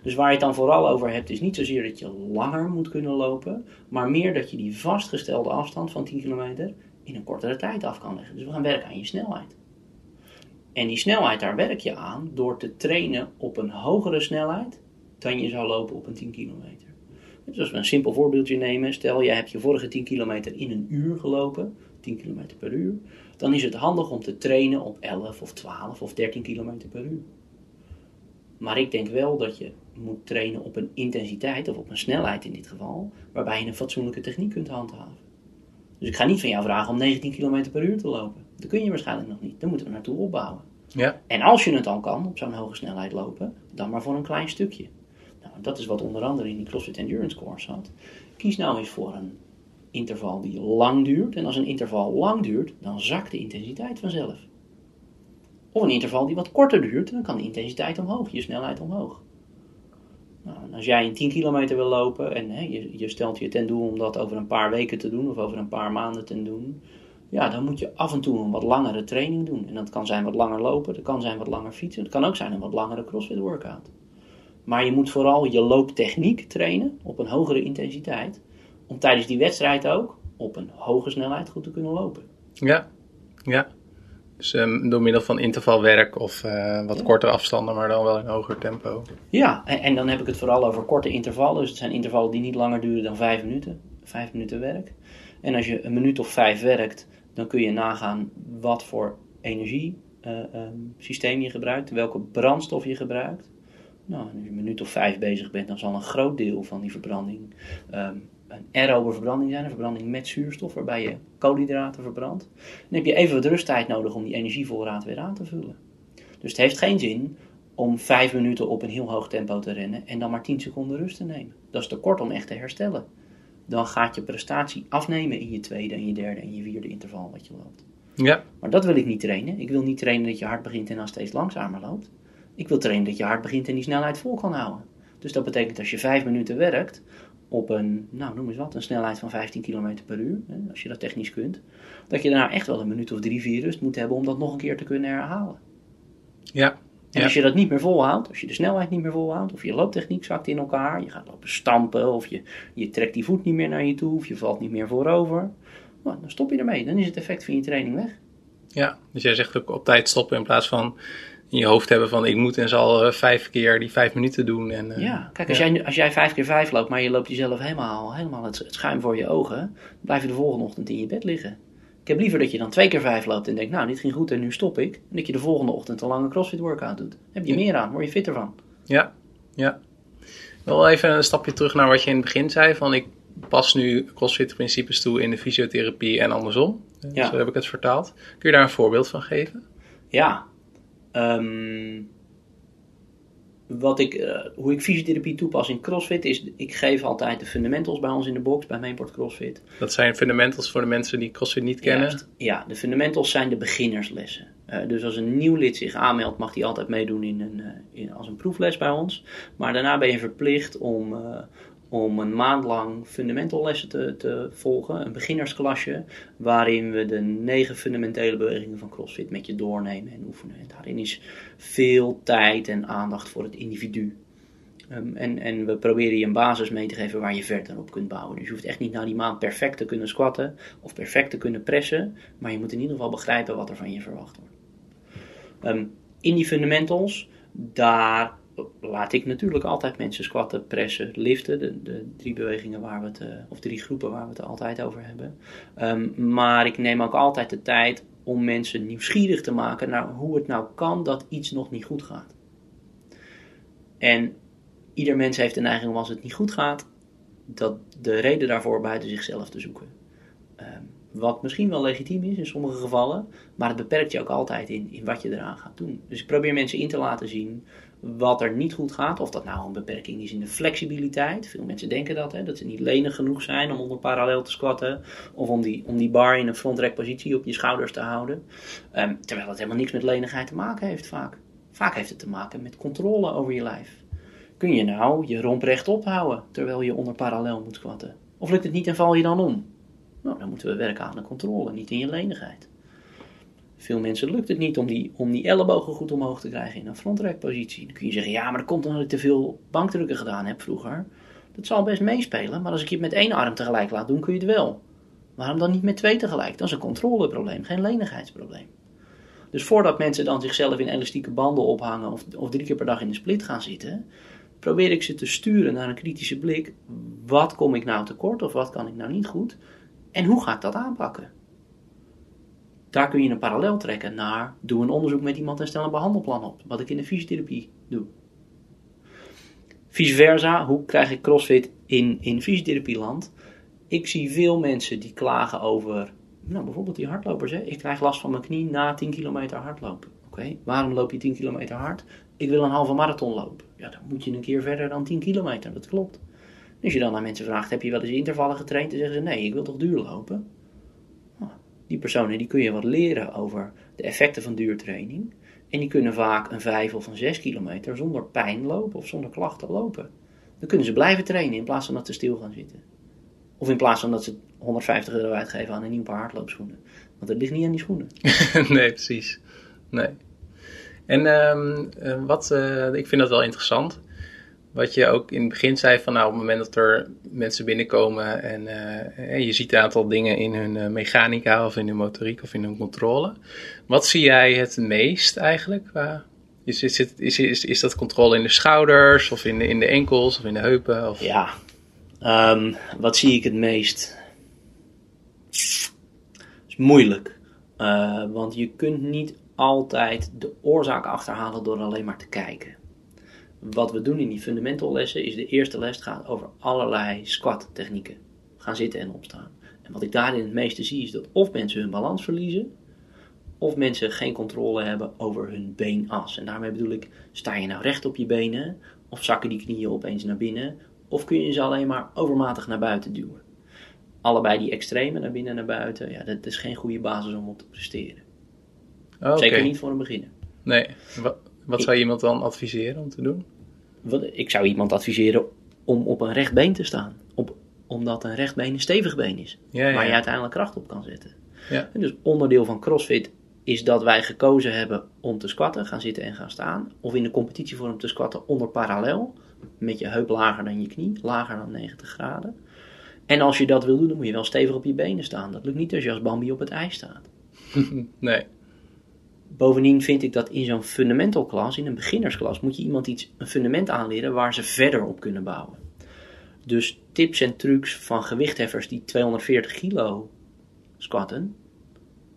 Dus waar je het dan vooral over hebt, is niet zozeer dat je langer moet kunnen lopen, maar meer dat je die vastgestelde afstand van 10 kilometer in een kortere tijd af kan leggen. Dus we gaan werken aan je snelheid. En die snelheid, daar werk je aan door te trainen op een hogere snelheid dan je zou lopen op een 10 kilometer. Dus als we een simpel voorbeeldje nemen, stel jij hebt je vorige 10 kilometer in een uur gelopen, 10 kilometer per uur, dan is het handig om te trainen op 11 of 12 of 13 kilometer per uur. Maar ik denk wel dat je moet trainen op een intensiteit, of op een snelheid in dit geval, waarbij je een fatsoenlijke techniek kunt handhaven. Dus ik ga niet van jou vragen om 19 km per uur te lopen. Dat kun je waarschijnlijk nog niet. Daar moeten we naartoe opbouwen. ja, En als je het al kan, op zo'n hoge snelheid lopen, dan maar voor een klein stukje. Dat is wat onder andere in die CrossFit Endurance Course zat. Kies nou eens voor een interval die lang duurt. En als een interval lang duurt, dan zakt de intensiteit vanzelf. Of een interval die wat korter duurt, dan kan de intensiteit omhoog, je snelheid omhoog. Nou, als jij een 10 kilometer wil lopen en hè, je, je stelt je ten doel om dat over een paar weken te doen of over een paar maanden te doen, ja, dan moet je af en toe een wat langere training doen. En dat kan zijn wat langer lopen, dat kan zijn wat langer fietsen, het kan ook zijn een wat langere CrossFit workout. Maar je moet vooral je looptechniek trainen op een hogere intensiteit, om tijdens die wedstrijd ook op een hoge snelheid goed te kunnen lopen. ja, ja. Dus ehm, door middel van intervalwerk of eh, wat Ja. kortere afstanden, maar dan wel in hoger tempo. Ja, en, en dan heb ik het vooral over korte intervallen. Dus het zijn intervallen die niet langer duren dan vijf minuten. Vijf minuten werk. En als je een minuut of vijf werkt, dan kun je nagaan wat voor energiesysteem je gebruikt, welke brandstof je gebruikt. Nou, als je een minuut of vijf bezig bent, dan zal een groot deel van die verbranding ehm, een aerobe verbranding zijn, een verbranding met zuurstof, waarbij je koolhydraten verbrandt. Dan heb je even wat rusttijd nodig om die energievoorraad weer aan te vullen. Dus het heeft geen zin om vijf minuten op een heel hoog tempo te rennen en dan maar 10 seconden rust te nemen. Dat is te kort om echt te herstellen. Dan gaat je prestatie afnemen in je tweede en je derde en je vierde interval wat je loopt. Ja, Maar dat wil ik niet trainen. Ik wil niet trainen dat je hard begint en dan steeds langzamer loopt. Ik wil trainen dat je hard begint en die snelheid vol kan houden. Dus dat betekent als je vijf minuten werkt op een, nou noem eens wat, een snelheid van 15 km per uur, hè, als je dat technisch kunt, dat je daarna echt wel een minuut of drie, vier rust moet hebben om dat nog een keer te kunnen herhalen. ja, En Ja. als je dat niet meer volhoudt, als je de snelheid niet meer volhoudt, of je looptechniek zakt in elkaar, je gaat lopen stampen, of je, je trekt die voet niet meer naar je toe, of je valt niet meer voorover, nou, dan stop je ermee. Dan is het effect van je training weg. ja. Dus jij zegt ook op tijd stoppen in plaats van in je hoofd hebben van ik moet en zal eh, vijf keer die vijf minuten doen. En, eh, Ja, kijk, als, ja. Jij, als jij vijf keer vijf loopt, maar je loopt jezelf helemaal, helemaal het, het schuim voor je ogen, dan blijf je de volgende ochtend in je bed liggen. Ik heb liever dat je dan twee keer vijf loopt en denkt, nou, dit ging goed en nu stop ik. En dat je de volgende ochtend een lange crossfit workout doet. Heb je meer aan, word je fitter van. Ja, ja. Wel even een stapje terug naar wat je in het begin zei. Van ik pas nu CrossFit principes toe in de fysiotherapie en andersom. Ja. Zo heb ik het vertaald. Kun je daar een voorbeeld van geven? Ja, ehm, wat ik, eh, hoe ik fysiotherapie toepas in CrossFit is, ik geef altijd de fundamentals bij ons in de box, bij Mainport CrossFit. Dat zijn fundamentals voor de mensen die CrossFit niet kennen. Juist. Ja, de fundamentals zijn de beginnerslessen. Eh, dus als een nieuw lid zich aanmeldt, mag hij altijd meedoen in een, eh, in, als een proefles bij ons. Maar daarna ben je verplicht om, om een maand lang fundamental lessen te, te volgen, een beginnersklasje, waarin we de negen fundamentele bewegingen van CrossFit met je doornemen en oefenen. En daarin is veel tijd en aandacht voor het individu. Um, en, en we proberen je een basis mee te geven waar je verder op kunt bouwen. Dus je hoeft echt niet na die maand perfect te kunnen squatten of perfect te kunnen pressen, maar je moet in ieder geval begrijpen wat er van je verwacht wordt. Um, in die fundamentals, daar laat ik natuurlijk altijd mensen squatten, pressen, liften. De, de drie bewegingen waar we het, uh, of drie groepen waar we het altijd over hebben. Um, maar ik neem ook altijd de tijd om mensen nieuwsgierig te maken naar hoe het nou kan dat iets nog niet goed gaat. En ieder mens heeft de neiging om als het niet goed gaat, dat de reden daarvoor buiten zichzelf te zoeken. Um, wat misschien wel legitiem is in sommige gevallen, maar het beperkt je ook altijd in, in wat je eraan gaat doen. Dus ik probeer mensen in te laten zien wat er niet goed gaat. Of dat nou een beperking is in de flexibiliteit. Veel mensen denken dat, hè, dat ze niet lenig genoeg zijn om onder parallel te squatten. Of om die, om die bar in een frontrek positie op je schouders te houden. Um, terwijl het helemaal niks met lenigheid te maken heeft vaak. Vaak heeft het te maken met controle over je lijf. Kun je nou je romp rechtop houden terwijl je onder parallel moet squatten? Of lukt het niet en val je dan om? Nou, dan moeten we werken aan de controle, niet in je lenigheid. Veel mensen lukt het niet om die, om die ellebogen goed omhoog te krijgen in een frontrekpositie. Dan kun je zeggen, ja, maar dat komt omdat ik te veel bankdrukken gedaan heb vroeger. Dat zal best meespelen, maar als ik je met één arm tegelijk laat doen, kun je het wel. Waarom dan niet met twee tegelijk? Dat is een controleprobleem, geen lenigheidsprobleem. Dus voordat mensen dan zichzelf in elastieke banden ophangen of, of drie keer per dag in de split gaan zitten, probeer ik ze te sturen naar een kritische blik. Wat kom ik nou tekort of wat kan ik nou niet goed? En hoe ga ik dat aanpakken? Daar kun je een parallel trekken naar doe een onderzoek met iemand en stel een behandelplan op. Wat ik in de fysiotherapie doe. Vice versa, hoe krijg ik crossfit in, in fysiotherapieland? Ik zie veel mensen die klagen over, nou bijvoorbeeld die hardlopers. Hè? Ik krijg last van mijn knie na 10 kilometer hardlopen. Oké, waarom loop je 10 kilometer hard? Ik wil een halve marathon lopen. Ja, dan moet je een keer verder dan 10 kilometer, dat klopt. Als je dan aan mensen vraagt, heb je wel eens intervallen getraind? Dan zeggen ze, nee, ik wil toch duur lopen? Die personen die kun je wat leren over de effecten van duurtraining. En die kunnen vaak een 5 of een 6 kilometer zonder pijn lopen of zonder klachten lopen. Dan kunnen ze blijven trainen in plaats van dat ze stil gaan zitten. Of in plaats van dat ze 150 euro uitgeven aan een nieuw paar hardloopschoenen. Want het ligt niet aan die schoenen. nee, precies. Nee. En um, wat, uh, ik vind dat wel interessant wat je ook in het begin zei van nou op het moment dat er mensen binnenkomen en uh, je ziet een aantal dingen in hun uh, mechanica of in hun motoriek of in hun controle. Wat zie jij het meest eigenlijk? Is, is, is, is, is dat controle in de schouders of in de, in de enkels of in de heupen? Of? Ja, um, wat zie ik het meest? is moeilijk. Uh, want je kunt niet altijd de oorzaak achterhalen door alleen maar te kijken wat we doen in die fundamental lessen is de eerste les gaat over allerlei squat technieken. Gaan zitten en opstaan. En wat ik daarin het meeste zie is dat of mensen hun balans verliezen, of mensen geen controle hebben over hun beenas. En daarmee bedoel ik, sta je nou recht op je benen, of zakken die knieën opeens naar binnen, of kun je ze alleen maar overmatig naar buiten duwen. Allebei die extreme naar binnen en naar buiten, ja, dat is geen goede basis om op te presteren. Oh, Zeker niet voor een beginner. Nee, wat, wat zou je iemand dan adviseren om te doen? ik zou iemand adviseren om op een recht been te staan. Op, omdat een recht been een stevig been is. Waar je uiteindelijk kracht op kan zetten. Ja. En dus onderdeel van CrossFit is dat wij gekozen hebben om te squatten, gaan zitten en gaan staan. Of in de competitievorm te squatten onder parallel. Met je heup lager dan je knie, lager dan 90 graden. En als je dat wil doen, dan moet je wel stevig op je benen staan. Dat lukt niet als je als Bambi op het ijs staat. nee. Bovendien vind ik dat in zo'n fundamental klas, in een beginnersklas, moet je iemand iets, een fundament aanleren waar ze verder op kunnen bouwen. Dus tips en trucs van gewichtheffers die 240 kilo squatten,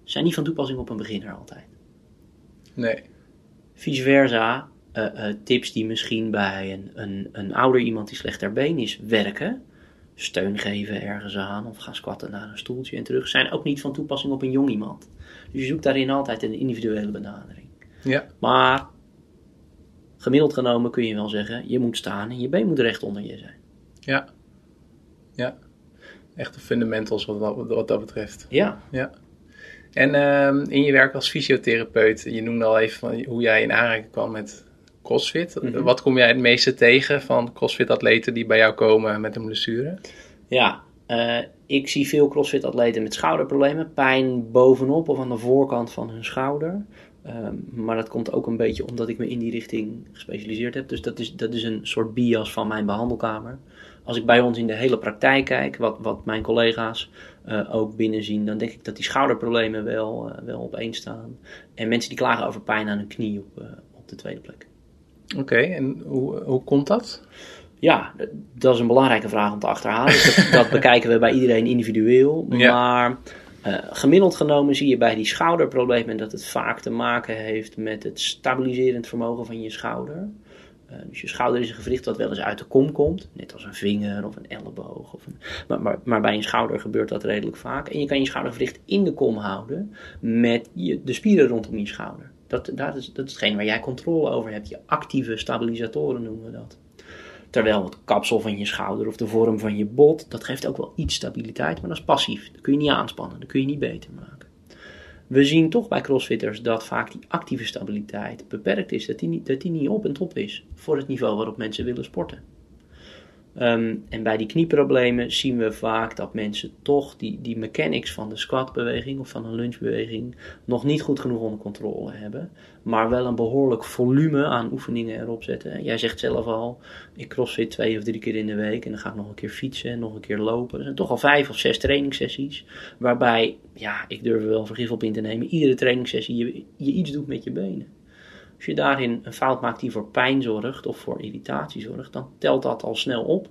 zijn niet van toepassing op een beginner altijd. Nee. Vice versa, uh, uh, tips die misschien bij een, een, een ouder iemand die slechter been is werken, steun geven ergens aan of gaan squatten naar een stoeltje en terug, zijn ook niet van toepassing op een jong iemand. Dus je zoekt daarin altijd een individuele benadering. Ja. Maar gemiddeld genomen kun je wel zeggen, je moet staan en je been moet recht onder je zijn. Ja. Ja. Echte fundamentals wat, wat, dat betreft. Ja. Ja. En uh, in je werk als fysiotherapeut, je noemde al even hoe jij in aanraking kwam met CrossFit. Mhm. Wat kom jij het meeste tegen van CrossFit-atleten die bij jou komen met een blessure? Ja, eh, ik zie veel CrossFit-atleten met schouderproblemen. Pijn bovenop of aan de voorkant van hun schouder. Ehm, maar dat komt ook een beetje omdat ik me in die richting gespecialiseerd heb. Dus dat is, dat is een soort bias van mijn behandelkamer. Als ik bij ons in de hele praktijk kijk, wat, wat mijn collega's eh, ook binnenzien, dan denk ik dat die schouderproblemen wel, eh, wel één staan. En mensen die klagen over pijn aan hun knie op, op de tweede plek. Oké, en hoe, hoe komt dat? Ja, dat is een belangrijke vraag om te achterhalen. Dus dat, dat bekijken we bij iedereen individueel. Ja. Maar eh, gemiddeld genomen zie je bij die schouderproblemen dat het vaak te maken heeft met het stabiliserend vermogen van je schouder. Eh, dus je schouder is een gewricht dat wel eens uit de kom komt, net als een vinger of een elleboog. Of een, maar, maar, maar bij een schouder gebeurt dat redelijk vaak. En je kan je schoudergewricht in de kom houden met je, de spieren rondom je schouder. Dat, dat, is, dat is hetgeen waar jij controle over hebt. Je actieve stabilisatoren noemen we dat. Terwijl het kapsel van je schouder of de vorm van je bot, dat geeft ook wel iets stabiliteit, maar dat is passief. Dat kun je niet aanspannen, dat kun je niet beter maken. We zien toch bij crossfitters dat vaak die actieve stabiliteit beperkt is, dat die niet, dat die niet op en top is voor het niveau waarop mensen willen sporten. Ehm, en bij die knieproblemen zien we vaak dat mensen toch die, die mechanics van de squatbeweging of van een lungebeweging nog niet goed genoeg onder controle hebben. Maar wel een behoorlijk volume aan oefeningen erop zetten. Jij zegt zelf al, ik crossfit twee of drie keer in de week en dan ga ik nog een keer fietsen en nog een keer lopen. Er zijn toch al vijf of zes trainingssessies. Waarbij, ja, ik durf er wel vergif op in te nemen, iedere trainingssessie je, je iets doet met je benen. Als je daarin een fout maakt die voor pijn zorgt of voor irritatie zorgt, dan telt dat al snel op.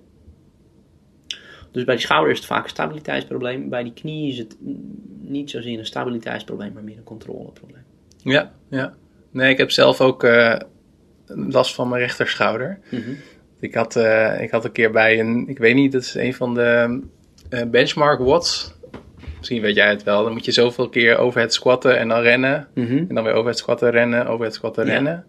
Dus bij die schouder is het vaak een stabiliteitsprobleem. Bij die knie is het mm, niet zozeer een stabiliteitsprobleem, maar meer een controleprobleem. Ja, ja. Nee, ik heb zelf ook eh, last van mijn rechterschouder. Ik had, eh, ik had een keer bij een, ik weet niet, dat is een van de eh, benchmark watts. Misschien weet jij het wel. Dan moet je zoveel keer over het squatten en dan rennen. Mhm. En dan weer over het squatten rennen, over het squatten Ja. rennen.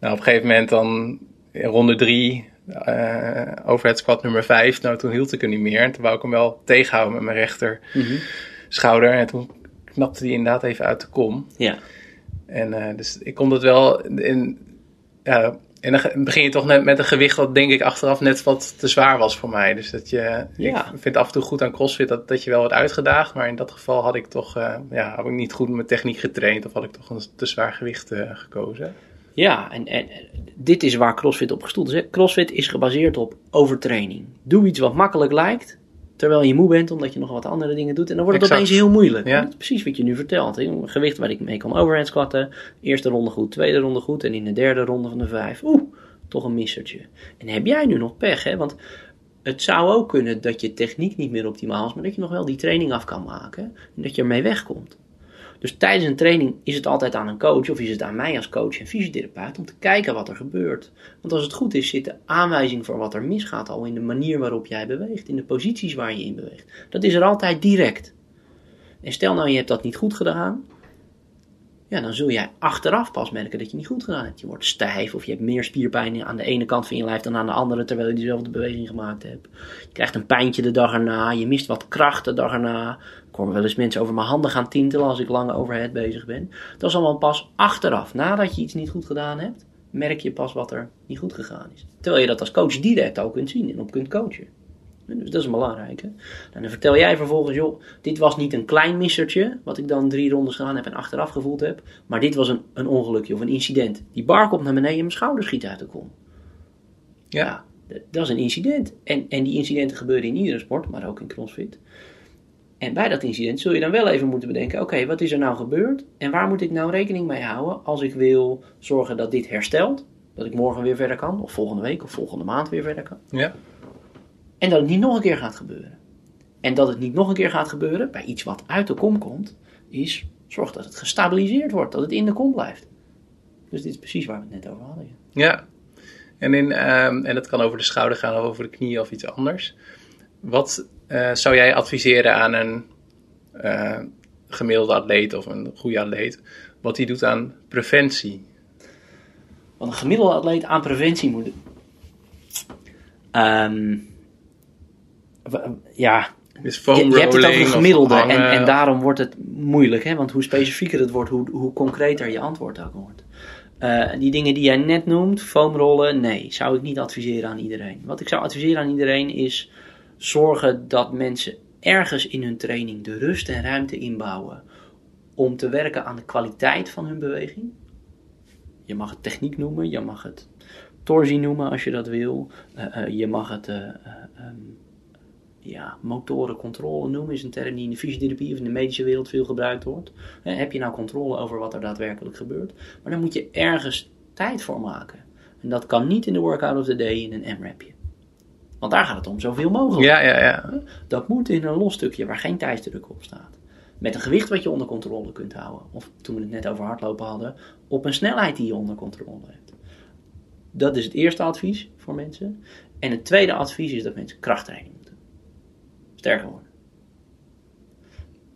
Nou, op een gegeven moment dan in ronde drie, eh, over het squat nummer vijf. Nou, toen hield ik er niet meer. En toen wou ik hem wel tegenhouden met mijn rechter Mhm. schouder. En toen knapte hij inderdaad even uit de kom. Ja. En eh, dus ik kon dat wel in, ja, en dan begin je toch net met een gewicht dat denk ik achteraf net wat te zwaar was voor mij. Dus dat je, Ja. ik vind af en toe goed aan CrossFit dat, dat je wel wordt uitgedaagd. Maar in dat geval had ik toch, eh, ja, had ik niet goed mijn techniek getraind of had ik toch een te zwaar gewicht eh, gekozen. Ja, en, en en dit is waar CrossFit op gestoeld is. Hè. CrossFit is gebaseerd op overtraining. Doe iets wat makkelijk lijkt, terwijl je moe bent omdat je nog wat andere dingen doet. En dan wordt het Exact. opeens heel moeilijk. Ja. Dat is precies wat je nu vertelt. Een gewicht waar ik mee kan overhead squatten. Eerste ronde goed, tweede ronde goed. En in de derde ronde van de vijf, oeh, toch een missertje. En heb jij nu nog pech, hè? Want het zou ook kunnen dat je techniek niet meer optimaal is, maar dat je nog wel die training af kan maken. En dat je ermee wegkomt. Dus tijdens een training is het altijd aan een coach of is het aan mij als coach en fysiotherapeut om te kijken wat er gebeurt. Want als het goed is, zit de aanwijzing voor wat er misgaat al in de manier waarop jij beweegt, in de posities waar je in beweegt. Dat is er altijd direct. En stel nou je hebt dat niet goed gedaan, ja, dan zul jij achteraf pas merken dat je niet goed gedaan hebt. Je wordt stijf of je hebt meer spierpijn aan de ene kant van je lijf dan aan de andere terwijl je diezelfde beweging gemaakt hebt. Je krijgt een pijntje de dag erna, je mist wat kracht de dag erna. Ik hoor wel eens mensen over mijn handen gaan tintelen als ik lang overhead bezig ben. Dat is allemaal pas achteraf, nadat je iets niet goed gedaan hebt, merk je pas wat er niet goed gegaan is. Terwijl je dat als coach direct al kunt zien en op kunt coachen. Dus dat is een belangrijke. En dan vertel jij vervolgens, joh, dit was niet een klein missertje, wat ik dan drie rondes gedaan heb en achteraf gevoeld heb, maar dit was een, een ongelukje of een incident. Die bar komt naar beneden en mijn schouder schiet uit de kom. Ja, Dat is een incident. En, en die incidenten gebeuren in iedere sport, maar ook in CrossFit. En bij dat incident zul je dan wel even moeten bedenken: oké, wat is er nou gebeurd? En waar moet ik nou rekening mee houden als ik wil zorgen dat dit herstelt? Dat ik morgen weer verder kan, of volgende week of volgende maand weer verder kan. ja, En dat het niet nog een keer gaat gebeuren. En dat het niet nog een keer gaat gebeuren bij iets wat uit de kom komt, is zorg dat het gestabiliseerd wordt, dat het in de kom blijft. Dus dit is precies waar we het net over hadden. ja. En, in, ehm, en dat kan over de schouder gaan of over de knie of iets anders. Wat eh, zou jij adviseren aan een eh, gemiddelde atleet of een goede atleet, wat hij doet aan preventie? Wat een gemiddelde atleet aan preventie moet doen. Ehm, w- ja, Dus je, hebt het over een gemiddelde en, en daarom wordt het moeilijk. Hè? Want hoe specifieker het wordt, hoe, hoe concreter je antwoord ook wordt. Uh, die dingen die jij net noemt, foamrollen, nee, zou ik niet adviseren aan iedereen. Wat ik zou adviseren aan iedereen is zorgen dat mensen ergens in hun training de rust en ruimte inbouwen om te werken aan de kwaliteit van hun beweging. Je mag het techniek noemen, je mag het torsie noemen als je dat wil. Uh, uh, je mag het ja, motorencontrole noemen, is een term die in de fysiotherapie of in de medische wereld veel gebruikt wordt. heb je nou controle over wat er daadwerkelijk gebeurt? Maar dan moet je ergens tijd voor maken. En dat kan niet in de workout of the day in een M-rapje. Want daar gaat het om zoveel mogelijk. Ja, ja, ja. Dat moet in een los stukje waar geen tijdsdruk op staat. Met een gewicht wat je onder controle kunt houden. Of toen we het net over hardlopen hadden, op een snelheid die je onder controle hebt. Dat is het eerste advies voor mensen. En het tweede advies is dat mensen krachttraining. Sterker worden.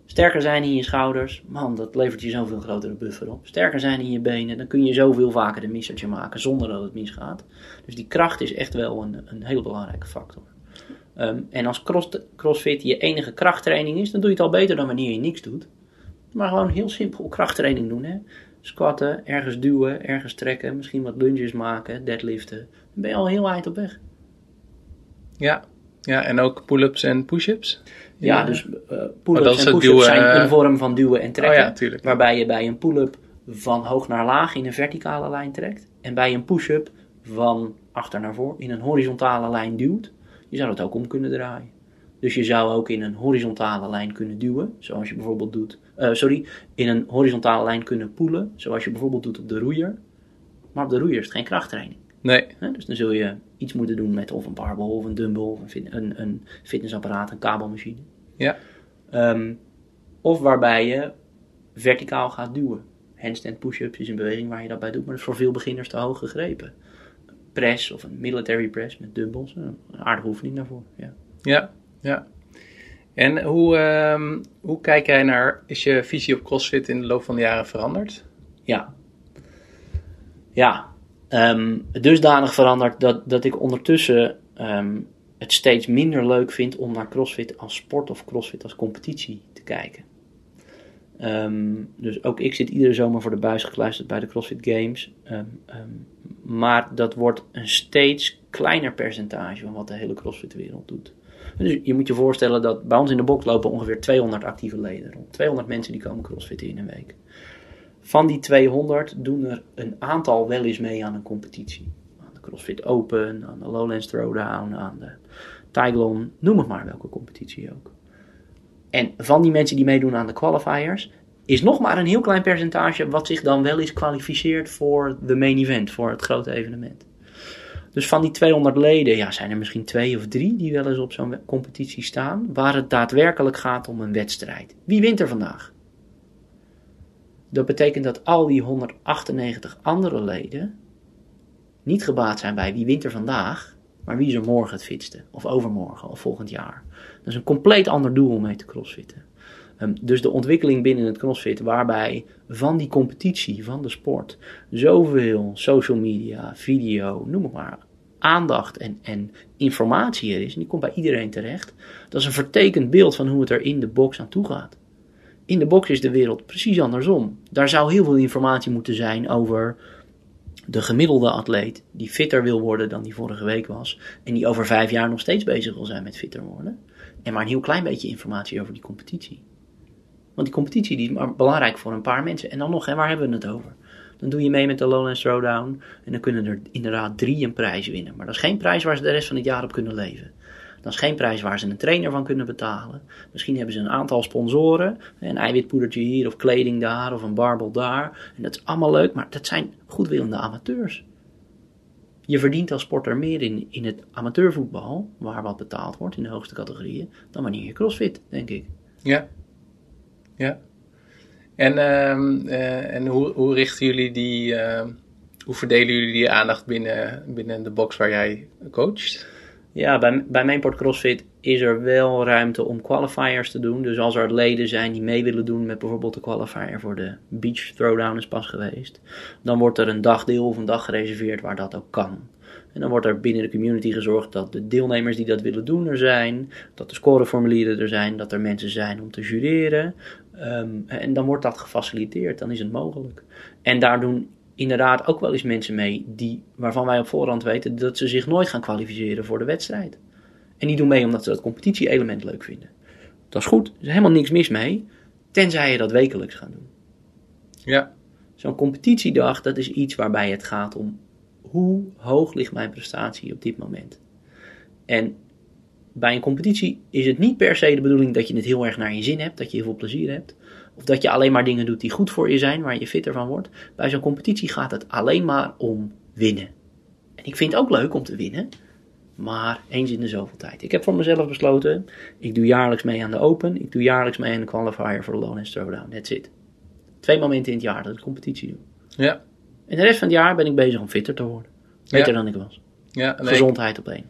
Sterker zijn in je schouders, man, dat levert je zoveel grotere buffer op. Sterker zijn in je benen, dan kun je zoveel vaker een missertje maken zonder dat het misgaat. Dus die kracht is echt wel een, een heel belangrijke factor. Um, en als cross, crossfit je enige krachttraining is, dan doe je het al beter dan wanneer je niks doet. Maar gewoon heel simpel krachttraining doen. Hè? Squatten, ergens duwen, ergens trekken, misschien wat lunges maken, deadliften. Dan ben je al heel eind op weg. Ja, ja en ook pull-ups en push-ups? Ja, ja dus uh, pull-ups en push-ups zijn een vorm van duwen en trekken. Oh ja, waarbij je bij een pull-up van hoog naar laag in een verticale lijn trekt. En bij een push-up van achter naar voor in een horizontale lijn duwt. Je zou het ook om kunnen draaien. Dus je zou ook in een horizontale lijn kunnen duwen, zoals je bijvoorbeeld doet. Uh, sorry, in een horizontale lijn kunnen poelen, zoals je bijvoorbeeld doet op de roeier. Maar op de roeier is het geen krachttraining. Nee. dus dan zul je iets moeten doen met of een barbel of een dumbbell of een, een, een fitnessapparaat, een kabelmachine. Ja. Um, of waarbij je verticaal gaat duwen. Handstand push-ups is een beweging waar je dat bij doet, maar dat is voor veel beginners te hoog gegrepen. Press of een military press met dumbbells, een aardige oefening daarvoor. Ja. Ja, ja. En hoe, um, hoe kijk jij naar, is je visie op CrossFit in de loop van de jaren veranderd? Ja. Ja, um, dusdanig veranderd dat, dat ik ondertussen um, het steeds minder leuk vind om naar CrossFit als sport of CrossFit als competitie te kijken. dus ook ik zit iedere zomer voor de buis gekluisterd bij de CrossFit Games. maar dat wordt een steeds kleiner percentage van wat de hele CrossFit-wereld doet. Dus je moet je voorstellen dat bij ons in de box lopen ongeveer 200 actieve leden rond. 200 mensen die komen crossfitten in een week. Van die 200 doen er een aantal wel eens mee aan een competitie. Aan de CrossFit Open, aan de Lowlands Throwdown, aan de Tyglon, noem het maar welke competitie ook. En van die mensen die meedoen aan de qualifiers, is nog maar een heel klein percentage wat zich dan wel eens kwalificeert voor de main event, voor het grote evenement. Dus van die 200 leden ja, zijn er misschien twee of drie die wel eens op zo'n competitie staan, waar het daadwerkelijk gaat om een wedstrijd. Wie wint er vandaag? Dat betekent dat al die 198 andere leden niet gebaat zijn bij wie wint er vandaag, maar wie is er morgen het fitste, of overmorgen, of volgend jaar. Dat is een compleet ander doel om mee te crossfitten. Um, dus de ontwikkeling binnen het crossfit, waarbij van die competitie, van de sport, zoveel social media, video, noem maar, aandacht en, en informatie er is, en die komt bij iedereen terecht, dat is een vertekend beeld van hoe het er in de box aan toe gaat. In de box is de wereld precies andersom. Daar zou heel veel informatie moeten zijn over de gemiddelde atleet die fitter wil worden dan die vorige week was. En die over vijf jaar nog steeds bezig wil zijn met fitter worden. En maar een heel klein beetje informatie over die competitie. Want die competitie die is maar belangrijk voor een paar mensen. En dan nog, hè, waar hebben we het over? Dan doe je mee met de Lowlands Throwdown. En dan kunnen er inderdaad drie een prijs winnen. Maar dat is geen prijs waar ze de rest van het jaar op kunnen leven. Dat is geen prijs waar ze een trainer van kunnen betalen. Misschien hebben ze een aantal sponsoren. Een eiwitpoedertje hier of kleding daar of een barbel daar. En dat is allemaal leuk, maar dat zijn goedwillende amateurs. Je verdient als sporter meer in, in het amateurvoetbal, waar wat betaald wordt in de hoogste categorieën, dan wanneer je crossfit, denk ik. Ja, ja. En, uh, uh, en hoe, hoe richten jullie die, uh, hoe verdelen jullie die aandacht binnen, binnen de box waar jij coacht? Ja, bij, bij Mainport CrossFit is er wel ruimte om qualifiers te doen. Dus als er leden zijn die mee willen doen met bijvoorbeeld de qualifier voor de Beach Throwdown is pas geweest, dan wordt er een dagdeel of een dag gereserveerd waar dat ook kan. En dan wordt er binnen de community gezorgd dat de deelnemers die dat willen doen er zijn, dat de scoreformulieren er zijn, dat er mensen zijn om te jureren. Um, en dan wordt dat gefaciliteerd, dan is het mogelijk. En daar doen inderdaad ook wel eens mensen mee die, waarvan wij op voorhand weten dat ze zich nooit gaan kwalificeren voor de wedstrijd. En die doen mee omdat ze dat competitie-element leuk vinden. Dat is goed, er is helemaal niks mis mee, tenzij je dat wekelijks gaat doen. Ja. Zo'n competitiedag, dat is iets waarbij het gaat om hoe hoog ligt mijn prestatie op dit moment. En bij een competitie is het niet per se de bedoeling dat je het heel erg naar je zin hebt, dat je heel veel plezier hebt. Of dat je alleen maar dingen doet die goed voor je zijn, waar je fitter van wordt. Bij zo'n competitie gaat het alleen maar om winnen. En ik vind het ook leuk om te winnen, maar eens in de zoveel tijd. Ik heb voor mezelf besloten, ik doe jaarlijks mee aan de Open, ik doe jaarlijks mee aan de qualifier voor de Lowlands Throwdown. That's it. Twee momenten in het jaar dat ik competitie doe. Ja. En de rest van het jaar ben ik bezig om fitter te worden. Beter Ja. dan ik was. ja nee, Gezondheid op één.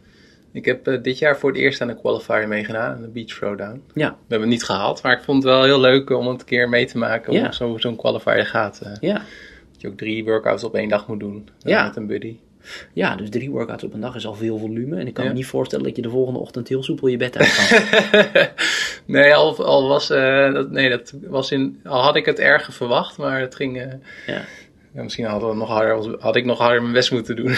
Ik heb eh, dit jaar voor het eerst aan de qualifier meegedaan, aan de Beach Throwdown. Ja, We hebben het niet gehaald, maar ik vond het wel heel leuk om het een keer mee te maken. Ja. Hoe zo, zo'n qualifier gaat. eh. ja. dat je ook drie workouts op één dag moet doen. eh, Ja. Met een buddy. Ja, dus drie workouts op een dag is al veel volume. En ik kan Ja. me niet voorstellen dat je de volgende ochtend heel soepel je bed uit kan. nee, al, al, was, eh, dat, nee, dat was in, al had ik het erger verwacht, maar het ging... eh, ja, ja, misschien we nog harder, had ik nog harder mijn best moeten doen.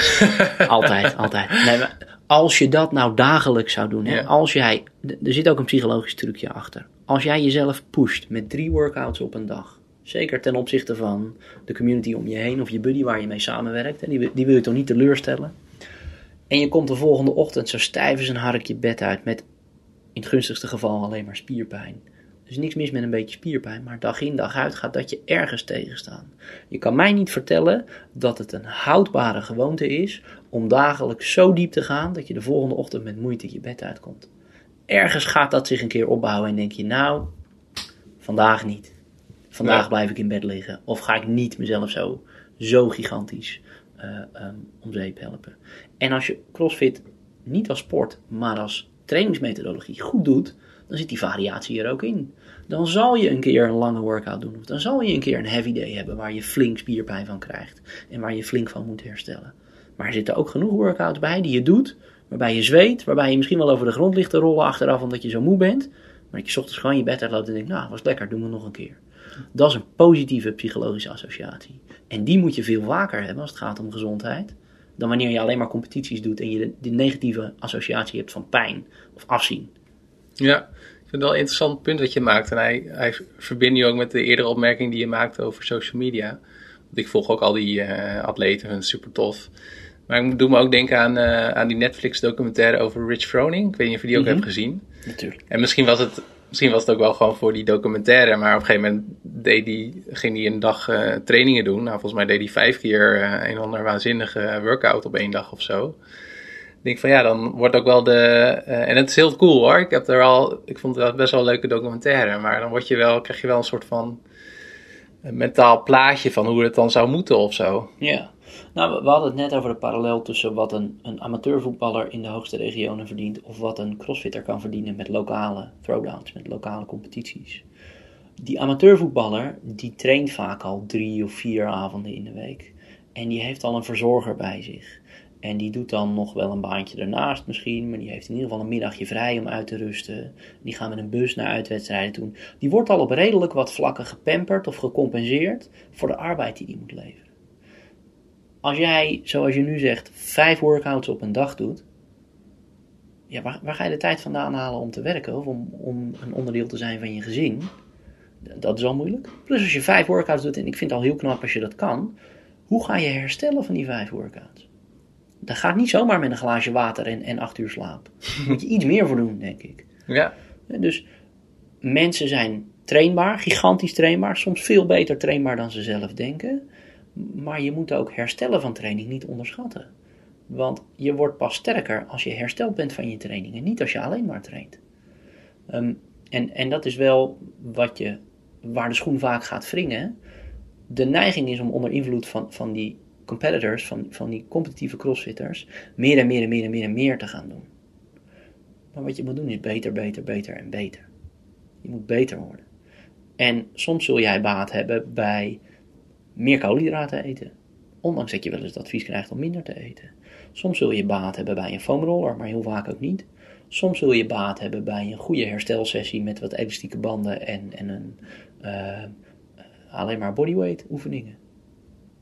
altijd, altijd. Nee, maar als je dat nou dagelijks zou doen, hè, Ja. als jij, er zit ook een psychologisch trucje achter. Als jij jezelf pusht met drie workouts op een dag, zeker ten opzichte van de community om je heen of je buddy waar je mee samenwerkt, hè, die, wil- die wil je toch niet teleurstellen. En je komt de volgende ochtend zo stijf als een hark je bed uit met in het gunstigste geval alleen maar spierpijn. Dus niks mis met een beetje spierpijn, maar dag in dag uit gaat dat je ergens tegenstaan. Je kan mij niet vertellen dat het een houdbare gewoonte is om dagelijks zo diep te gaan dat je de volgende ochtend met moeite je bed uitkomt. Ergens gaat dat zich een keer opbouwen en denk je, nou, vandaag niet. Vandaag Ja. blijf ik in bed liggen. Of ga ik niet mezelf zo, zo gigantisch ehm, om zeep helpen. En als je CrossFit niet als sport, maar als trainingsmethodologie goed doet, dan zit die variatie er ook in. Dan zal je een keer een lange workout doen. Of dan zal je een keer een heavy day hebben waar je flink spierpijn van krijgt. En waar je flink van moet herstellen. Maar er zitten ook genoeg workouts bij die je doet. Waarbij je zweet. Waarbij je misschien wel over de grond ligt te rollen achteraf omdat je zo moe bent. Maar dat je ochtends gewoon je bed uitloopt en denkt, nou, was lekker, doen we nog een keer. Dat is een positieve psychologische associatie. En die moet je veel vaker hebben als het gaat om gezondheid. Dan wanneer je alleen maar competities doet en je de, negatieve associatie hebt van pijn of afzien. Ja, ik vind het wel een interessant punt wat je maakt. En hij, hij verbindt nu ook met de eerdere opmerking die je maakte over social media. Want ik volg ook al die eh, atleten, het super tof. Maar ik doe me ook denken aan, eh, aan die Netflix documentaire over Rich Froning. Ik weet niet of je die ook Mhm. hebt gezien. Natuurlijk. En misschien was, het, misschien was het ook wel gewoon voor die documentaire. Maar op een gegeven moment deed die, ging hij een dag eh, trainingen doen. Nou, volgens mij deed hij vijf keer eh, een of ander waanzinnige workout op één dag of zo. Ik denk van ja, dan wordt ook wel de. en het is heel cool hoor. Ik heb er al. Ik vond het best wel een leuke documentaire. Maar dan word je wel, krijg je wel een soort van. Een mentaal plaatje van hoe het dan zou moeten of zo. Ja, nou, we, hadden het net over de parallel tussen wat een, een amateurvoetballer in de hoogste regionen verdient of wat een crossfitter kan verdienen met lokale throwdowns, met lokale competities. Die amateurvoetballer, die traint vaak al drie of vier avonden in de week. En die heeft al een verzorger bij zich. En die doet dan nog wel een baantje ernaast misschien, maar die heeft in ieder geval een middagje vrij om uit te rusten. Die gaan met een bus naar uitwedstrijden toe. Die wordt al op redelijk wat vlakken gepamperd of gecompenseerd voor de arbeid die die moet leveren. Als jij, zoals je nu zegt, vijf workouts op een dag doet, ja, waar, waar ga je de tijd vandaan halen om te werken of om, om een onderdeel te zijn van je gezin? Dat is al moeilijk. Plus als je vijf workouts doet, en ik vind het al heel knap als je dat kan, hoe ga je herstellen van die vijf workouts? Dat gaat niet zomaar met een glaasje water en, en acht uur slaap. Daar moet je iets meer voor doen, denk ik. Ja, Dus mensen zijn trainbaar, gigantisch trainbaar, soms veel beter trainbaar dan ze zelf denken. Maar je moet ook herstellen van training niet onderschatten. Want je wordt pas sterker als je hersteld bent van je training en niet als je alleen maar traint. Ehm, en, en dat is wel wat je, waar de schoen vaak gaat wringen. De neiging is om onder invloed van, van die competitors, van, van die competitieve crossfitters, meer en meer en meer en meer en meer te gaan doen. Maar wat je moet doen is beter, beter, beter en beter. Je moet beter worden. En soms zul jij baat hebben bij meer koolhydraten eten. Ondanks dat je wel eens het advies krijgt om minder te eten. Soms zul je baat hebben bij een foamroller, maar heel vaak ook niet. Soms zul je baat hebben bij een goede herstelsessie met wat elastieke banden en, en een, eh, alleen maar bodyweight oefeningen.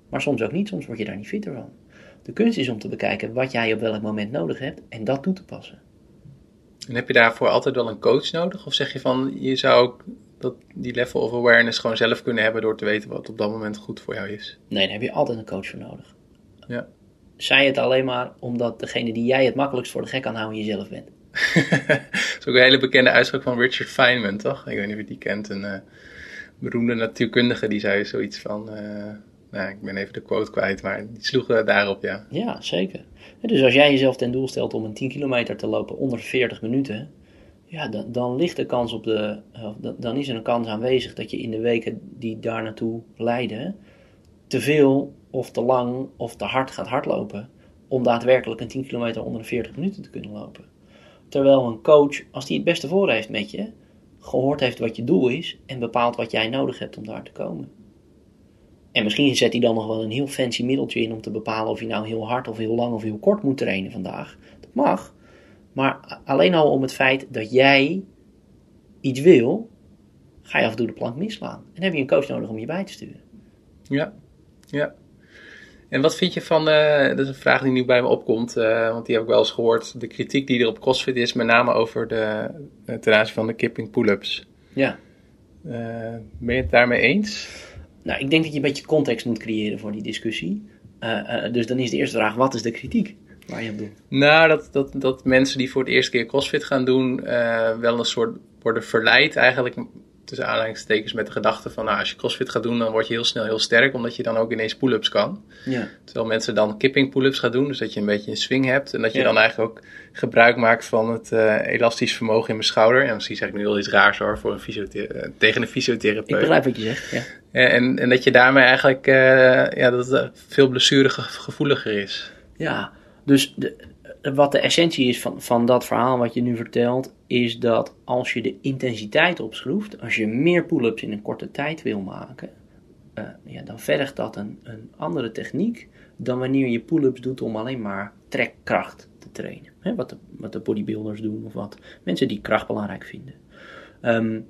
Maar soms ook niet, soms word je daar niet fitter van. De kunst is om te bekijken wat jij op welk moment nodig hebt en dat toe te passen. En heb je daarvoor altijd wel een coach nodig? Of zeg je van, je zou ook dat, die level of awareness gewoon zelf kunnen hebben door te weten wat op dat moment goed voor jou is? Nee, daar heb je altijd een coach voor nodig. Ja. Zij het alleen maar omdat degene die jij het makkelijkst voor de gek kan houden jezelf bent. dat is ook een hele bekende uitspraak van Richard Feynman, toch? Ik weet niet of je die kent. Een uh, beroemde natuurkundige die zei zoiets van... Uh, nou, ik ben even de quote kwijt, maar die sloeg daarop, ja. Ja, zeker. Dus als jij jezelf ten doel stelt om een 10 kilometer te lopen onder 40 minuten, ja, dan, ligt de kans op de, dan is er een kans aanwezig dat je in de weken die daar naartoe leiden, te veel of te lang of te hard gaat hardlopen om daadwerkelijk een 10 kilometer onder de 40 minuten te kunnen lopen. Terwijl een coach, als die het beste voor heeft met je, gehoord heeft wat je doel is en bepaalt wat jij nodig hebt om daar te komen. En misschien zet hij dan nog wel een heel fancy middeltje in om te bepalen of je nou heel hard of heel lang of heel kort moet trainen vandaag. Dat mag. Maar alleen al om het feit dat jij iets wil, ga je af en toe de plank misslaan. En heb je een coach nodig om je bij te sturen. Ja, ja. En wat vind je van, uh, dat is een vraag die nu bij me opkomt, uh, want die heb ik wel eens gehoord, de kritiek die er op CrossFit is, met name over de, uh, aanzien van de kipping pull-ups. Ja. ben je het daarmee eens? Nou, ik denk dat je een beetje context moet creëren voor die discussie. dus dan is de eerste vraag, wat is de kritiek waar je op doet? Nou, dat, dat, dat mensen die voor het eerste keer CrossFit gaan doen, wel een soort worden verleid eigenlijk tussen aanhalingstekens met de gedachte van, nou, als je crossfit gaat doen, dan word je heel snel heel sterk, omdat je dan ook ineens pull-ups kan. Ja. Terwijl mensen dan kipping pull-ups gaan doen, dus dat je een beetje een swing hebt en dat je dan eigenlijk ook gebruik maakt van het uh, elastisch vermogen in mijn schouder. En misschien zeg ik nu wel iets raars hoor, voor een tegen een fysiotherapeut. Ik begrijp wat je zegt, ja. En, en dat je daarmee eigenlijk, uh, ja, dat het veel blessuregevoeliger is. Ja, dus de, wat de essentie is van, van dat verhaal wat je nu vertelt, is dat als je de intensiteit opschroeft, als je meer pull-ups in een korte tijd wil maken, uh, ja, dan vergt dat een, een andere techniek dan wanneer je pull-ups doet om alleen maar trekkracht te trainen. Wat, de, wat de bodybuilders doen of wat mensen die kracht belangrijk vinden. Um,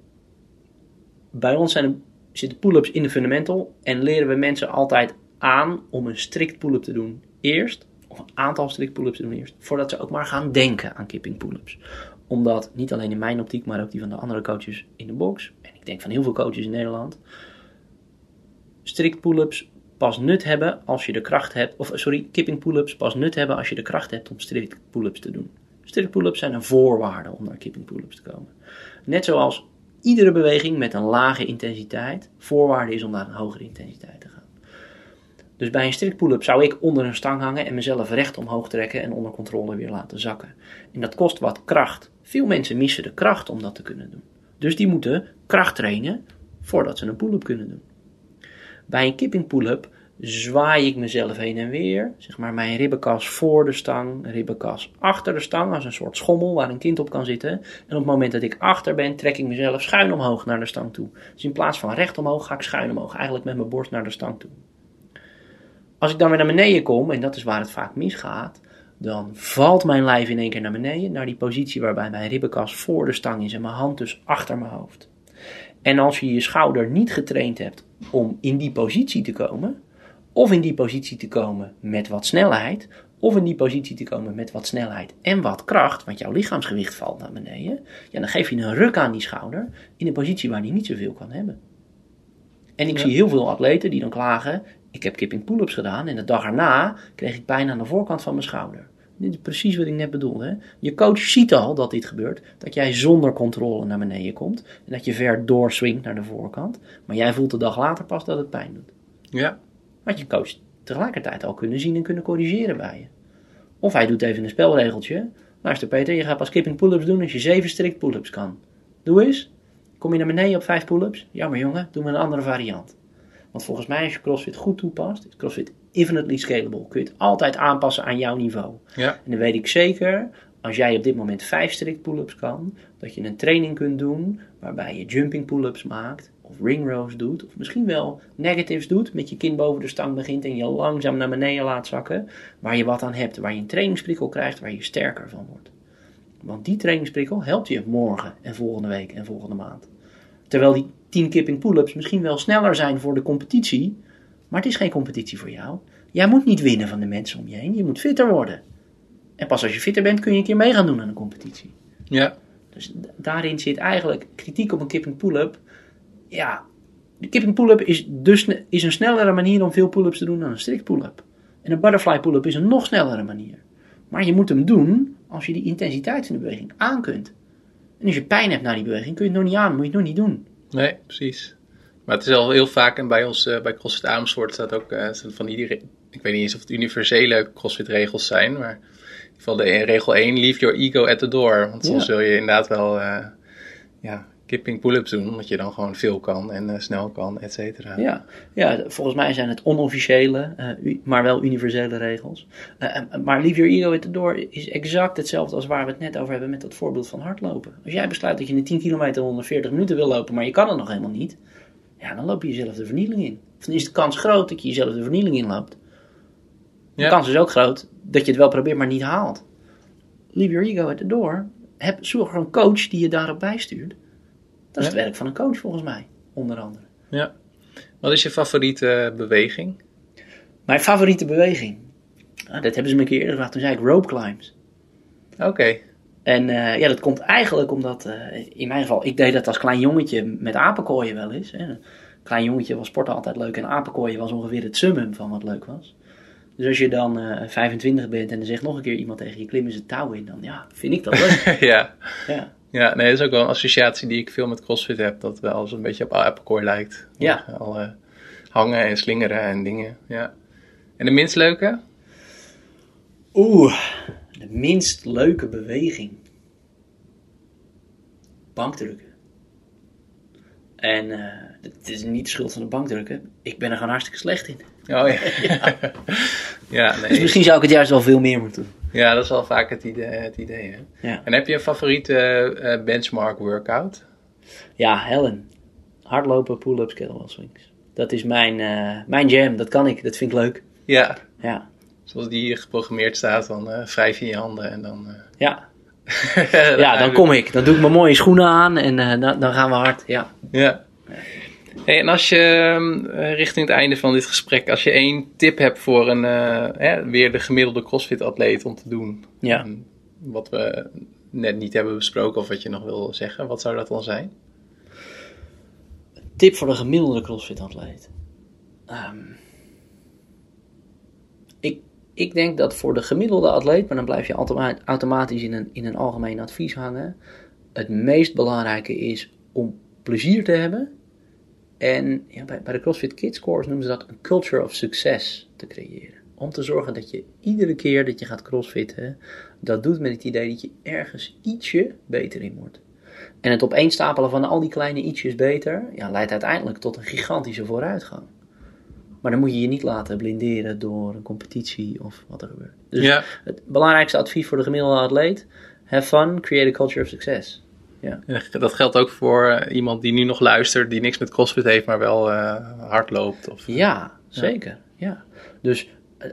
bij ons zijn zitten pull-ups in de fundamental en leren we mensen altijd aan om een strikt pull-up te doen eerst of een aantal strict pull-ups doen eerst, voordat ze ook maar gaan denken aan kipping pull-ups. Omdat, niet alleen in mijn optiek, maar ook die van de andere coaches in de box, en ik denk van heel veel coaches in Nederland, strict pull-ups pas nut hebben als je de kracht hebt, of sorry, kipping pull-ups pas nut hebben als je de kracht hebt om strict pull-ups te doen. Strict pull-ups zijn een voorwaarde om naar kipping pull-ups te komen. Net zoals iedere beweging met een lage intensiteit voorwaarde is om naar een hogere intensiteit te gaan. Dus bij een strict pull-up zou ik onder een stang hangen en mezelf recht omhoog trekken en onder controle weer laten zakken. En dat kost wat kracht. Veel mensen missen de kracht om dat te kunnen doen. Dus die moeten kracht trainen voordat ze een pull-up kunnen doen. Bij een kipping pull-up zwaai ik mezelf heen en weer. Zeg maar mijn ribbenkas voor de stang, ribbenkas achter de stang als een soort schommel waar een kind op kan zitten. En op het moment dat ik achter ben, trek ik mezelf schuin omhoog naar de stang toe. Dus in plaats van recht omhoog ga ik schuin omhoog, eigenlijk met mijn borst naar de stang toe. Als ik dan weer naar beneden kom, en dat is waar het vaak misgaat, dan valt mijn lijf in één keer naar beneden, naar die positie waarbij mijn ribbenkas voor de stang is en mijn hand dus achter mijn hoofd. En als je je schouder niet getraind hebt om in die positie te komen, of in die positie te komen met wat snelheid, of in die positie te komen met wat snelheid en wat kracht, want jouw lichaamsgewicht valt naar beneden, ja, dan geef je een ruk aan die schouder in een positie waar die niet zoveel kan hebben. En ik zie heel veel atleten die dan klagen: ik heb kipping pull-ups gedaan en de dag erna kreeg ik pijn aan de voorkant van mijn schouder. Dit is precies wat ik net bedoelde. Je coach ziet al dat dit gebeurt. Dat jij zonder controle naar beneden komt. En dat je ver doorswingt naar de voorkant. Maar jij voelt de dag later pas dat het pijn doet. Ja. Had je coach tegelijkertijd al kunnen zien en kunnen corrigeren bij je. Of hij doet even een spelregeltje. Luister Peter, je gaat pas kipping pull-ups doen als je zeven strikt pull-ups kan. Doe eens. Kom je naar beneden op vijf pull-ups? Jammer jongen, doe maar een andere variant. Want volgens mij, als je CrossFit goed toepast, is CrossFit infinitely scalable. Kun je het altijd aanpassen aan jouw niveau. Ja. En dan weet ik zeker, als jij op dit moment vijf strict pull-ups kan, dat je een training kunt doen waarbij je jumping pull-ups maakt, of ring rows doet, of misschien wel negatives doet, met je kin boven de stang begint en je langzaam naar beneden laat zakken, waar je wat aan hebt, waar je een trainingsprikkel krijgt, waar je sterker van wordt. Want die trainingsprikkel helpt je morgen en volgende week en volgende maand. Terwijl die 10 kipping pull-ups misschien wel sneller zijn voor de competitie Maar het is geen competitie voor jou. Jij moet niet winnen van de mensen om je heen. Je moet fitter worden. En pas als je fitter bent kun je een keer mee gaan doen aan een competitie. Ja. Dus daarin zit eigenlijk kritiek op een kipping pull-up. Ja, de kipping pull-up is, dus, is een snellere manier om veel pull-ups te doen dan een strict pull-up. En een butterfly pull-up is een nog snellere manier. Maar je moet hem doen als je die intensiteit van de beweging aan kunt. En als je pijn hebt na die beweging, kun je het nog niet aan, moet je het nog niet doen. Nee, precies. Maar het is al heel vaak, en bij ons, eh, bij CrossFit Amersfoort staat ook eh, van re- ik weet niet eens of het universele CrossFit regels zijn, maar in ieder geval de regel 1, leave your ego at the door. Want soms Ja. wil je inderdaad wel, eh, ja, kipping pull-ups doen, omdat je dan gewoon veel kan en eh, snel kan, et cetera. Ja, ja, volgens mij zijn het onofficiële, eh, maar wel universele regels. Eh, maar leave your ego at the door is exact hetzelfde als waar we het net over hebben met dat voorbeeld van hardlopen. Als jij besluit dat je een 10 kilometer onder 40 minuten wil lopen, maar je kan het nog helemaal niet, ja, dan loop je jezelf de vernieling in. Of dan is de kans groot dat je jezelf de vernieling inloopt. De Ja. kans is ook groot dat je het wel probeert, maar niet haalt. Leave your ego at the door. Heb, zorg voor een coach die je daarop bijstuurt. Dat is Ja. het werk van een coach volgens mij, onder andere. Ja. Wat is je favoriete beweging? Mijn favoriete beweging. Ah, dat hebben ze me een keer eerder gevraagd. Toen zei ik rope climbs. Oké. En eh, ja, dat komt eigenlijk omdat, eh, in mijn geval, ik deed dat als klein jongetje met apenkooien wel eens. Hè. Klein jongetje was sporten altijd leuk en apenkooien was ongeveer het summum van wat leuk was. Dus als je dan eh 25 bent en er zegt nog een keer iemand tegen je, klim eens het touw in, dan ja, vind ik dat leuk. ja. ja. Ja, nee, dat is ook wel een associatie die ik veel met CrossFit heb. Dat wel zo'n beetje op Apple lijkt. Ja. Alle hangen en slingeren en dingen. Ja. En de minst leuke? Oeh, de minst leuke beweging. Bankdrukken. En eh, het is niet de schuld van de bankdrukken. Ik ben er gewoon hartstikke slecht in. Oh ja. ja, Dus nee. misschien zou ik het juist wel veel meer moeten doen. Ja, dat is wel vaak het idee. Het idee hè? Ja, En heb je een favoriete eh, benchmark workout? ja Helen. Hardlopen, pull-ups, kettlebell swings. Dat is mijn, eh, mijn jam. Dat kan ik. Dat vind ik leuk. Ja, Ja, zoals die hier geprogrammeerd staat, dan eh wrijf je je handen en dan... eh, ja. ja dan kom ik. Dan doe ik mijn mooie schoenen aan en eh, dan, dan gaan we hard. Ja. Ja. Hey, en als je ehm, eh, richting het einde van dit gesprek, als je één tip hebt voor een, eh, hè, weer de gemiddelde CrossFit-atleet om te doen, Ja. wat we net niet hebben besproken of wat je nog wil zeggen, wat zou dat dan zijn? Tip voor de gemiddelde CrossFit-atleet. Ehm, ik, ik denk dat voor de gemiddelde atleet, maar dan blijf je automa- automatisch in een, in een algemeen advies hangen. Het meest belangrijke is om plezier te hebben. En ja, bij, bij de CrossFit Kids Course noemen ze dat een culture of success te creëren. Om te zorgen dat je iedere keer dat je gaat crossfitten, dat doet met het idee dat je ergens ietsje beter in wordt. En het opeenstapelen van al die kleine ietsjes beter, ja, leidt uiteindelijk tot een gigantische vooruitgang. Maar dan moet je je niet laten blinderen door een competitie of wat er gebeurt. Dus Ja. het belangrijkste advies voor de gemiddelde atleet, have fun, create a culture of success. En dat geldt ook voor eh, iemand die nu nog luistert, die niks met CrossFit heeft, maar wel eh, hard loopt. Of, Ja, zeker. Ja. Dus eh,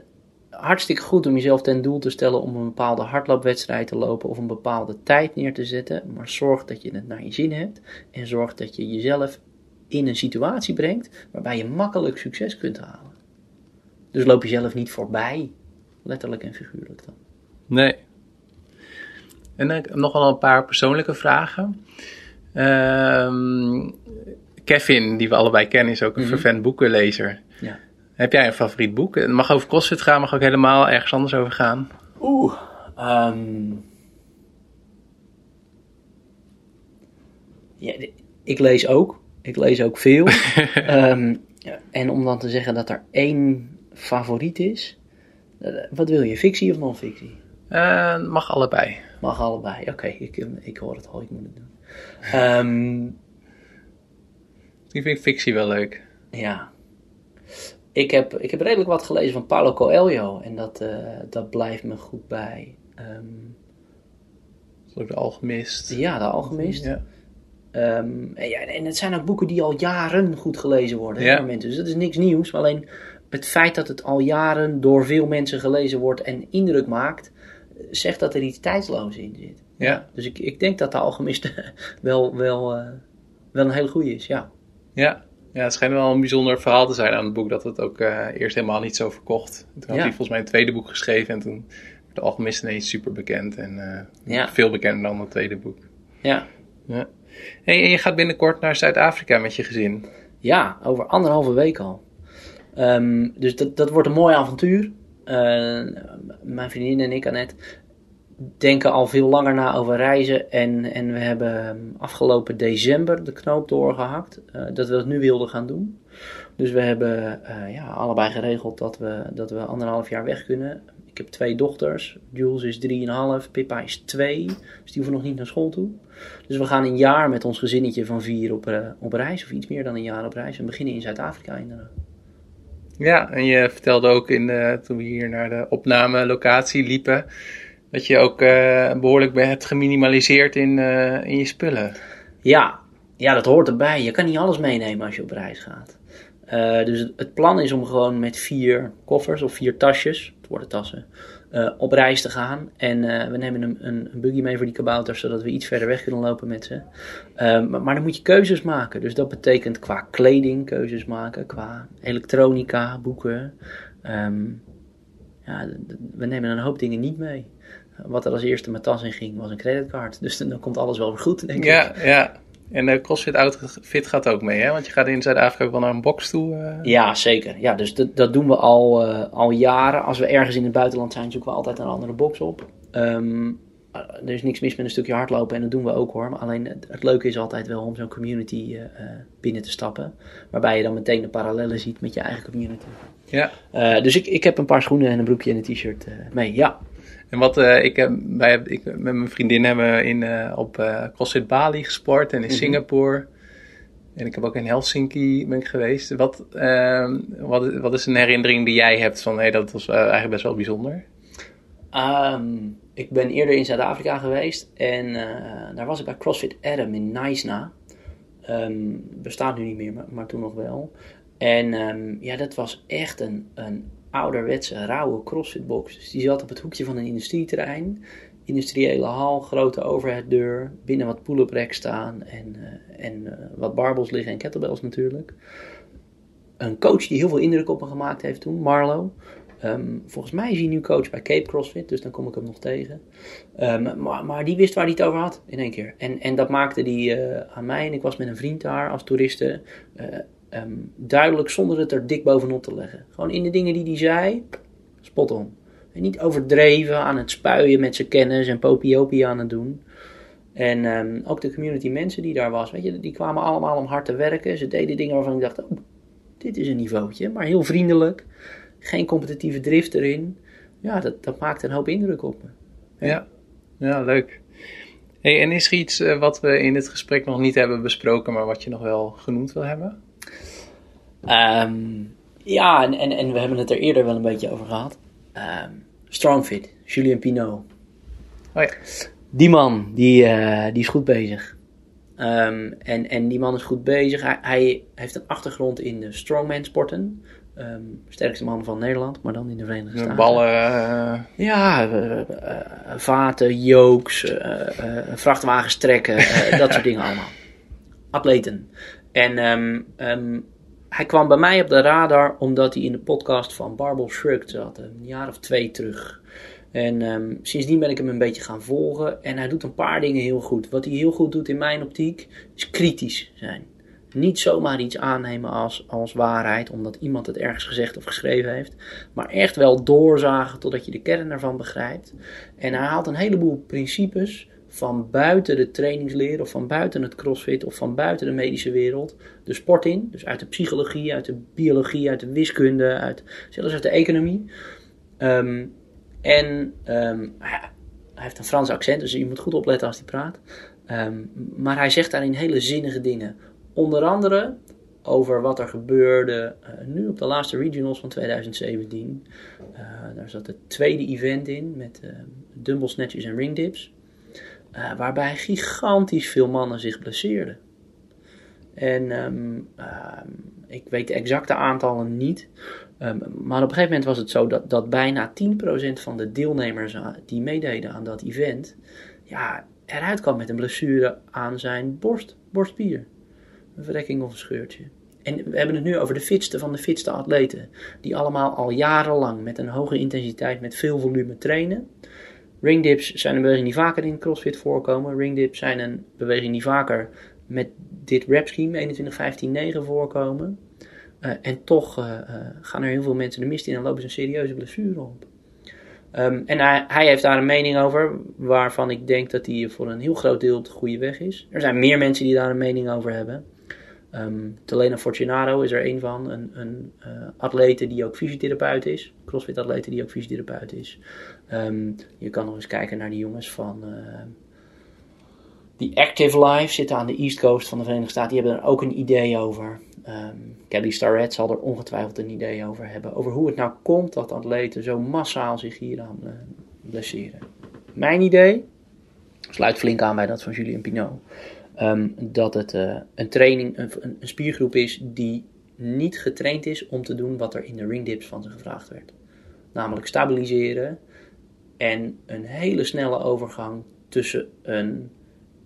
hartstikke goed om jezelf ten doel te stellen om een bepaalde hardloopwedstrijd te lopen of een bepaalde tijd neer te zetten. Maar zorg dat je het naar je zin hebt en zorg dat je jezelf in een situatie brengt waarbij je makkelijk succes kunt halen. Dus loop jezelf niet voorbij, letterlijk en figuurlijk dan. Nee. En dan nogal een paar persoonlijke vragen. Ehm, Kevin, die we allebei kennen, is ook een vervent boekenlezer. Ja. Heb jij een favoriet boek? Het mag over CrossFit gaan, mag ook helemaal ergens anders over gaan. Oeh. ehm. ja, ik lees ook. Ik lees ook veel. Ehm, en om dan te zeggen dat er één favoriet is. eh, wat wil je, fictie of non-fictie? Eh, mag allebei. Mag allebei. Oké, ik, ik hoor het al, ik moet het doen. Ehm, Ik vind fictie wel leuk. ja. Ik heb, ik heb redelijk wat gelezen van Paulo Coelho. En dat, eh, dat blijft me goed bij. Dat is ook de Alchemist. ja, de Alchemist. Ja. Ehm, en, ja, en het zijn ook boeken die al jaren goed gelezen worden. Ja. mensen. Dus dat is niks nieuws. Maar alleen het feit dat het al jaren door veel mensen gelezen wordt en indruk maakt, zegt dat er iets tijdsloos in zit. Ja. Dus ik, ik denk dat de alchemist wel, wel, eh, wel een hele goede is, ja. Ja. Ja, het schijnt wel een bijzonder verhaal te zijn aan het boek, dat het ook uh, eerst helemaal niet zo verkocht. Toen had hij volgens mij een tweede boek geschreven en toen werd de Alchemist ineens super bekend en uh, ja. veel bekender dan het tweede boek. Ja. ja. Hey, en je gaat binnenkort naar Zuid-Afrika met je gezin. Ja, over anderhalve week al. Um, dus dat, dat wordt een mooi avontuur. Uh, mijn vriendin en ik, Annette, denken al veel langer na over reizen. En, en we hebben afgelopen december de knoop doorgehakt uh, dat we dat nu wilden gaan doen. Dus we hebben uh, ja, allebei geregeld dat we, dat we anderhalf jaar weg kunnen. Ik heb twee dochters. Jules is 3,5, Pippa is 2. Dus die hoeven nog niet naar school toe. Dus we gaan een jaar met ons gezinnetje van vier op, uh, op reis. Of iets meer dan een jaar op reis. En beginnen in Zuid-Afrika inderdaad. Ja, en je vertelde ook in de, toen we hier naar de opnamelocatie liepen dat je ook uh, behoorlijk hebt geminimaliseerd in, uh, in je spullen. Ja. ja, dat hoort erbij. Je kan niet alles meenemen als je op reis gaat. Uh, dus het, plan is om gewoon met vier koffers of vier tasjes, het worden tassen, op reis te gaan. En we nemen een, een, buggy mee voor die kabouters, zodat we iets verder weg kunnen lopen met ze. Maar, maar, dan moet je keuzes maken. Dus dat betekent qua kleding keuzes maken, qua elektronica, boeken. Um, ja, we nemen een hoop dingen niet mee wat er als eerste mijn tas in ging, was een creditcard. Dus dan komt alles wel weer goed, denk ja, ik. Ja, en de CrossFit Outfit gaat ook mee, hè? Want je gaat in Zuid-Afrika ook wel naar een box toe. Uh... Ja, zeker. Ja, dus dat, dat doen we al, uh, al jaren. Als we ergens in het buitenland zijn, zoeken we altijd een andere box op. Um, er is niks mis met een stukje hardlopen en dat doen we ook hoor. Maar alleen het, het leuke is altijd wel om zo'n community uh, binnen te stappen. Waarbij je dan meteen de parallellen ziet met je eigen community. Ja. dus ik, ik heb een paar schoenen en een broekje en een t-shirt mee, ja. En wat uh, ik, heb, wij, ik met mijn vriendin hebben in, uh, op uh, CrossFit Bali gesport en in mm -hmm. Singapore. En ik heb ook in Helsinki ben ik geweest. Wat, ehm, wat, wat is een herinnering die jij hebt van hey, dat was eigenlijk best wel bijzonder? Um, ik ben eerder in Zuid-Afrika geweest en daar was ik bij CrossFit Adam in Naisna. Um, bestaat nu niet meer, maar, maar toen nog wel. En ja, dat was echt een, een ouderwetse, rauwe crossfitbox. Dus die zat op het hoekje van een industrieterrein. Industriële hal, grote overheaddeur, binnen wat pull-up racks staan en, uh, en uh, wat barbels liggen en kettlebells natuurlijk. Een coach die heel veel indruk op me gemaakt heeft toen, Marlo. Um, volgens mij is hij nu coach bij Cape CrossFit, dus dan kom ik hem nog tegen. Um, maar, maar, die wist waar hij het over had in één keer. En, en dat maakte hij uh, aan mij. En ik was met een vriend daar als toeriste. Um, duidelijk zonder het er dik bovenop te leggen. Gewoon in de dingen die hij zei, spot on. En niet overdreven aan het spuien met zijn kennis en popiopie aan het doen. En um, ook de community mensen die daar was, weet je, die kwamen allemaal om hard te werken. Ze deden dingen waarvan ik dacht, oh, dit is een niveautje. Maar heel vriendelijk. Geen competitieve drift erin. Ja, dat, dat maakt een hoop indruk op me. Ja, ja, leuk. Hey, en is er iets uh, wat we in dit gesprek nog niet hebben besproken, maar wat je nog wel genoemd wil hebben? Um, ja, en, en, en we hebben het er eerder wel een beetje over gehad. Um, Strongfit, Julien Pinot. Oh ja. Die man, die, uh, die is goed bezig. Um, en, en die man is goed bezig. Hij, hij heeft een achtergrond in de strongman sporten. Um, sterkste man van Nederland, maar dan in de Verenigde Staten. Ballen. Uh... Ja, uh, vaten, jokes, vrachtwagens trekken, dat soort dingen allemaal. Atleten. En um, um, hij kwam bij mij op de radar omdat hij in de podcast van Barbel Shrugged zat, een jaar of twee terug. En um, sindsdien ben ik hem een beetje gaan volgen en hij doet een paar dingen heel goed. Wat hij heel goed doet in mijn optiek is kritisch zijn. Niet zomaar iets aannemen als, als waarheid, omdat iemand het ergens gezegd of geschreven heeft. Maar echt wel doorzagen totdat je de kern ervan begrijpt. En hij haalt een heleboel principes van buiten de trainingsleer of van buiten het crossfit of van buiten de medische wereld de sport in. Dus uit de psychologie, uit de biologie, uit de wiskunde, uit, zelfs uit de economie. Um, en um, hij heeft een Frans accent, dus je moet goed opletten als hij praat. Um, maar hij zegt daarin hele zinnige dingen. Onder andere over wat er gebeurde uh, nu op de laatste regionals van 2017. Uh, daar zat het tweede event in met uh, dumbbell snatches en ring dips. Uh, waarbij gigantisch veel mannen zich blesseerden. En um, uh, ik weet de exacte aantallen niet. Um, maar op een gegeven moment was het zo dat, dat bijna 10% van de deelnemers die meededen aan dat event. Ja, eruit kwam met een blessure aan zijn borst. Een verrekking of een scheurtje. En we hebben het nu over de fitste van de fitste atleten. Die allemaal al jarenlang met een hoge intensiteit, met veel volume trainen. Ringdips zijn een beweging die vaker in CrossFit voorkomen. Ringdips zijn een beweging die vaker met dit rep scheme 21, 15, 9 voorkomen. Uh, en toch uh, uh, gaan er heel veel mensen de mist in en lopen ze een serieuze blessure op. Um, en hij, hij, heeft daar een mening over, waarvan ik denk dat hij voor een heel groot deel op de goede weg is. Er zijn meer mensen die daar een mening over hebben. Um, Telena Fortunato is er een van, een, een uh, atlete die ook fysiotherapeut is. Crossfit atlete die ook fysiotherapeut is. Um, je kan nog eens kijken naar die jongens van uh, die Active Life, zitten aan de East Coast van de Verenigde Staten. Die hebben er ook een idee over. Um, Kelly Starrett zal er ongetwijfeld een idee over hebben. Over hoe het nou komt dat atleten zo massaal zich hier aan uh, blesseren. Mijn idee sluit flink aan bij dat van Julien Pinot. Um, dat het uh, een training, een, een, spiergroep is die niet getraind is om te doen wat er in de ringdips van ze gevraagd werd. Namelijk stabiliseren en een hele snelle overgang tussen een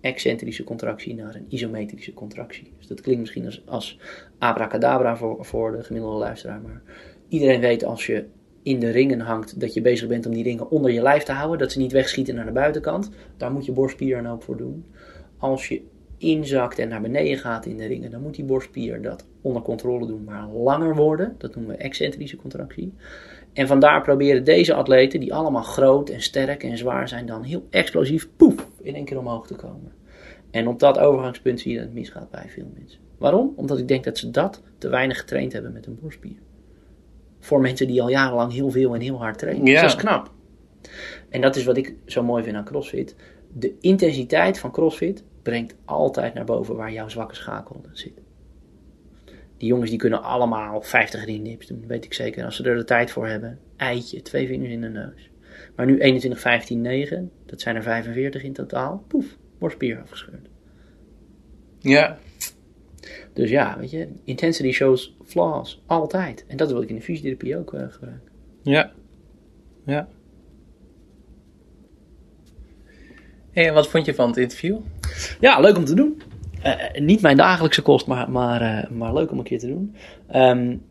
excentrische contractie naar een isometrische contractie. Dus dat klinkt misschien als, als abracadabra voor, voor de gemiddelde luisteraar, maar iedereen weet als je in de ringen hangt, dat je bezig bent om die ringen onder je lijf te houden, dat ze niet wegschieten naar de buitenkant. Daar moet je borstspier een hoop voor doen. Als je inzakt en naar beneden gaat in de ringen, dan moet die borstspier dat onder controle doen, maar langer worden. Dat noemen we excentrische contractie. En vandaar proberen deze atleten, die allemaal groot en sterk en zwaar zijn, dan heel explosief, poef, in één keer omhoog te komen. En op dat overgangspunt zie je dat het misgaat bij veel mensen. Waarom? Omdat ik denk dat ze dat te weinig getraind hebben met hun borstspier. Voor mensen die al jarenlang heel veel en heel hard trainen. Ja. Dus dat is knap. En dat is wat ik zo mooi vind aan CrossFit. De intensiteit van CrossFit brengt altijd naar boven waar jouw zwakke schakel zit. Die jongens die kunnen allemaal 50 ringdips doen, weet ik zeker. Als ze er de tijd voor hebben. Eitje, twee vingers in de neus. Maar nu 21, 15, 9. Dat zijn er 45 in totaal. Poef, borstspier afgescheurd. Ja. Dus ja, weet je, intensity shows flaws. Altijd. En dat is wat ik in de fysiotherapie ook uh, gebruik. Ja. Ja. Hey, en wat vond je van het interview? Ja, leuk om te doen. Uh, niet mijn dagelijkse kost, maar, maar, uh, maar leuk om een keer te doen. Um,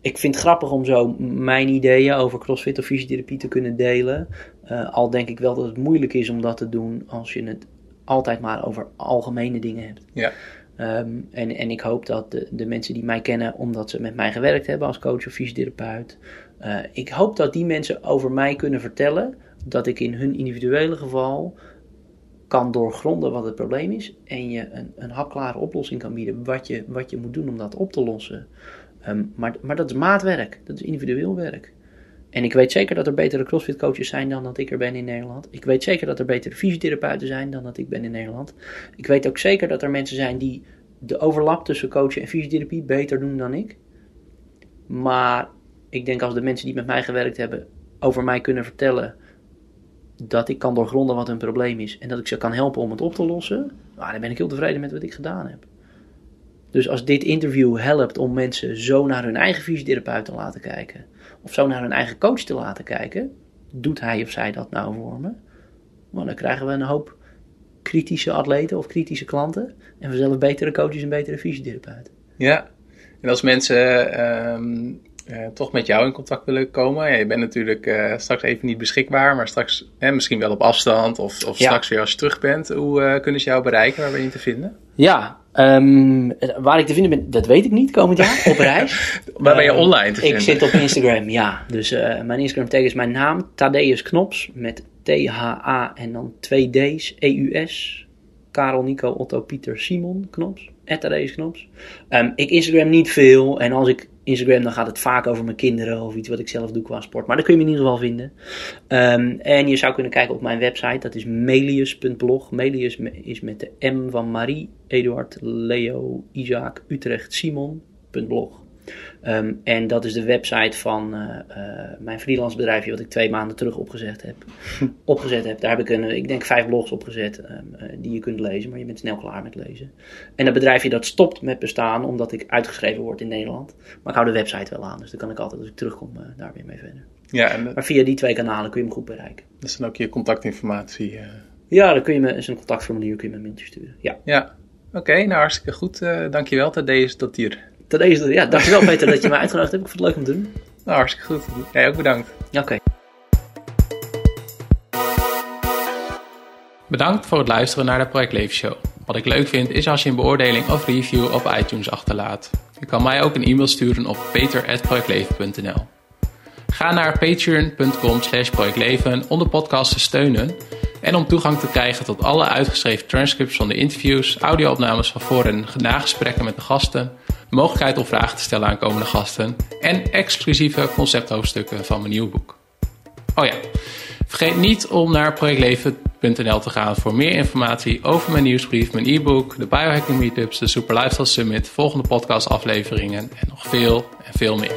ik vind het grappig om zo mijn ideeën over crossfit of fysiotherapie te kunnen delen. Uh, al denk ik wel dat het moeilijk is om dat te doen als je het altijd maar over algemene dingen hebt. Ja. Um, en, en ik hoop dat de, de, mensen die mij kennen, omdat ze met mij gewerkt hebben als coach of fysiotherapeut, ik hoop dat die mensen over mij kunnen vertellen dat ik in hun individuele geval kan doorgronden wat het probleem is en je een, een hapklare oplossing kan bieden wat je, wat je moet doen om dat op te lossen. Um, maar, maar dat is maatwerk, dat is individueel werk. En ik weet zeker dat er betere crossfit coaches zijn dan dat ik er ben in Nederland. Ik weet zeker dat er betere fysiotherapeuten zijn dan dat ik ben in Nederland. Ik weet ook zeker dat er mensen zijn die de overlap tussen coachen en fysiotherapie beter doen dan ik. Maar ik denk als de mensen die met mij gewerkt hebben over mij kunnen vertellen dat ik kan doorgronden wat hun probleem is en dat ik ze kan helpen om het op te lossen, nou, dan ben ik heel tevreden met wat ik gedaan heb. Dus als dit interview helpt om mensen zo naar hun eigen fysiotherapeut te laten kijken, of zo naar hun eigen coach te laten kijken, doet hij of zij dat nou voor me? Dan krijgen we een hoop kritische atleten of kritische klanten en vanzelf betere coaches en betere fysiotherapeuten. Ja, en als mensen um, uh, toch met jou in contact willen komen, ja, je bent natuurlijk uh, straks even niet beschikbaar, maar straks eh, misschien wel op afstand of, of ja. straks weer als je terug bent. Hoe uh, kunnen ze jou bereiken? Waar ben je te vinden? Ja, um, waar ik te vinden ben, dat weet ik niet komend jaar op reis. waar ben je online te vinden? Ik zit op Instagram, ja. Dus mijn Instagram tag is mijn naam, Thaddeus Knops, met T-H-A en dan twee D's, E-U-S, Karel, Nico, Otto, Pieter, Simon Knops, Thaddeus Knops. Um, ik Instagram niet veel en als ik Instagram, dan gaat het vaak over mijn kinderen of iets wat ik zelf doe qua sport. Maar dat kun je me in ieder geval vinden. Um, en je zou kunnen kijken op mijn website, dat is melius.blog. Melius is met de M van Marie, Eduard, Leo, Isaac, Utrecht, Simon.blog. Um, en dat is de website van uh, uh, mijn freelance bedrijfje, wat ik twee maanden terug opgezet heb. opgezet heb. Daar heb ik, een, ik denk vijf blogs opgezet um, uh, die je kunt lezen, maar je bent snel klaar met lezen. En dat bedrijfje dat stopt met bestaan omdat ik uitgeschreven word in Nederland. Maar ik hou de website wel aan, dus dan kan ik altijd als ik terugkom daar weer mee verder. Ja, en maar via die twee kanalen kun je me goed bereiken. Dat is dan ook je contactinformatie. Ja, dan kun je me een contactformulier kun je me een mailtje sturen. Ja. Ja, oké, okay, nou hartstikke goed. dankjewel, Thaddeus, dat hier. Ten eerste, ja, dankjewel Peter dat je mij uitgenodigd hebt. Ik vond het leuk om te doen. Nou, hartstikke goed. Jij ook bedankt. Oké. Bedankt voor het luisteren naar de Project Leven Show. Wat ik leuk vind is als je een beoordeling of review op iTunes achterlaat. Je kan mij ook een e-mail sturen op peter.projectleven.nl Ga naar patreon.com slash projectleven om de podcast te steunen en om toegang te krijgen tot alle uitgeschreven transcripts van de interviews, audio-opnames van voor- en nagesprekken met de gasten, mogelijkheid om vragen te stellen aan komende gasten en exclusieve concepthoofdstukken van mijn nieuwe boek. Oh ja, vergeet niet om naar projectleven.nl te gaan voor meer informatie over mijn nieuwsbrief, mijn e-book, de biohacking meetups, de Super Lifestyle Summit, volgende podcastafleveringen en nog veel en veel meer.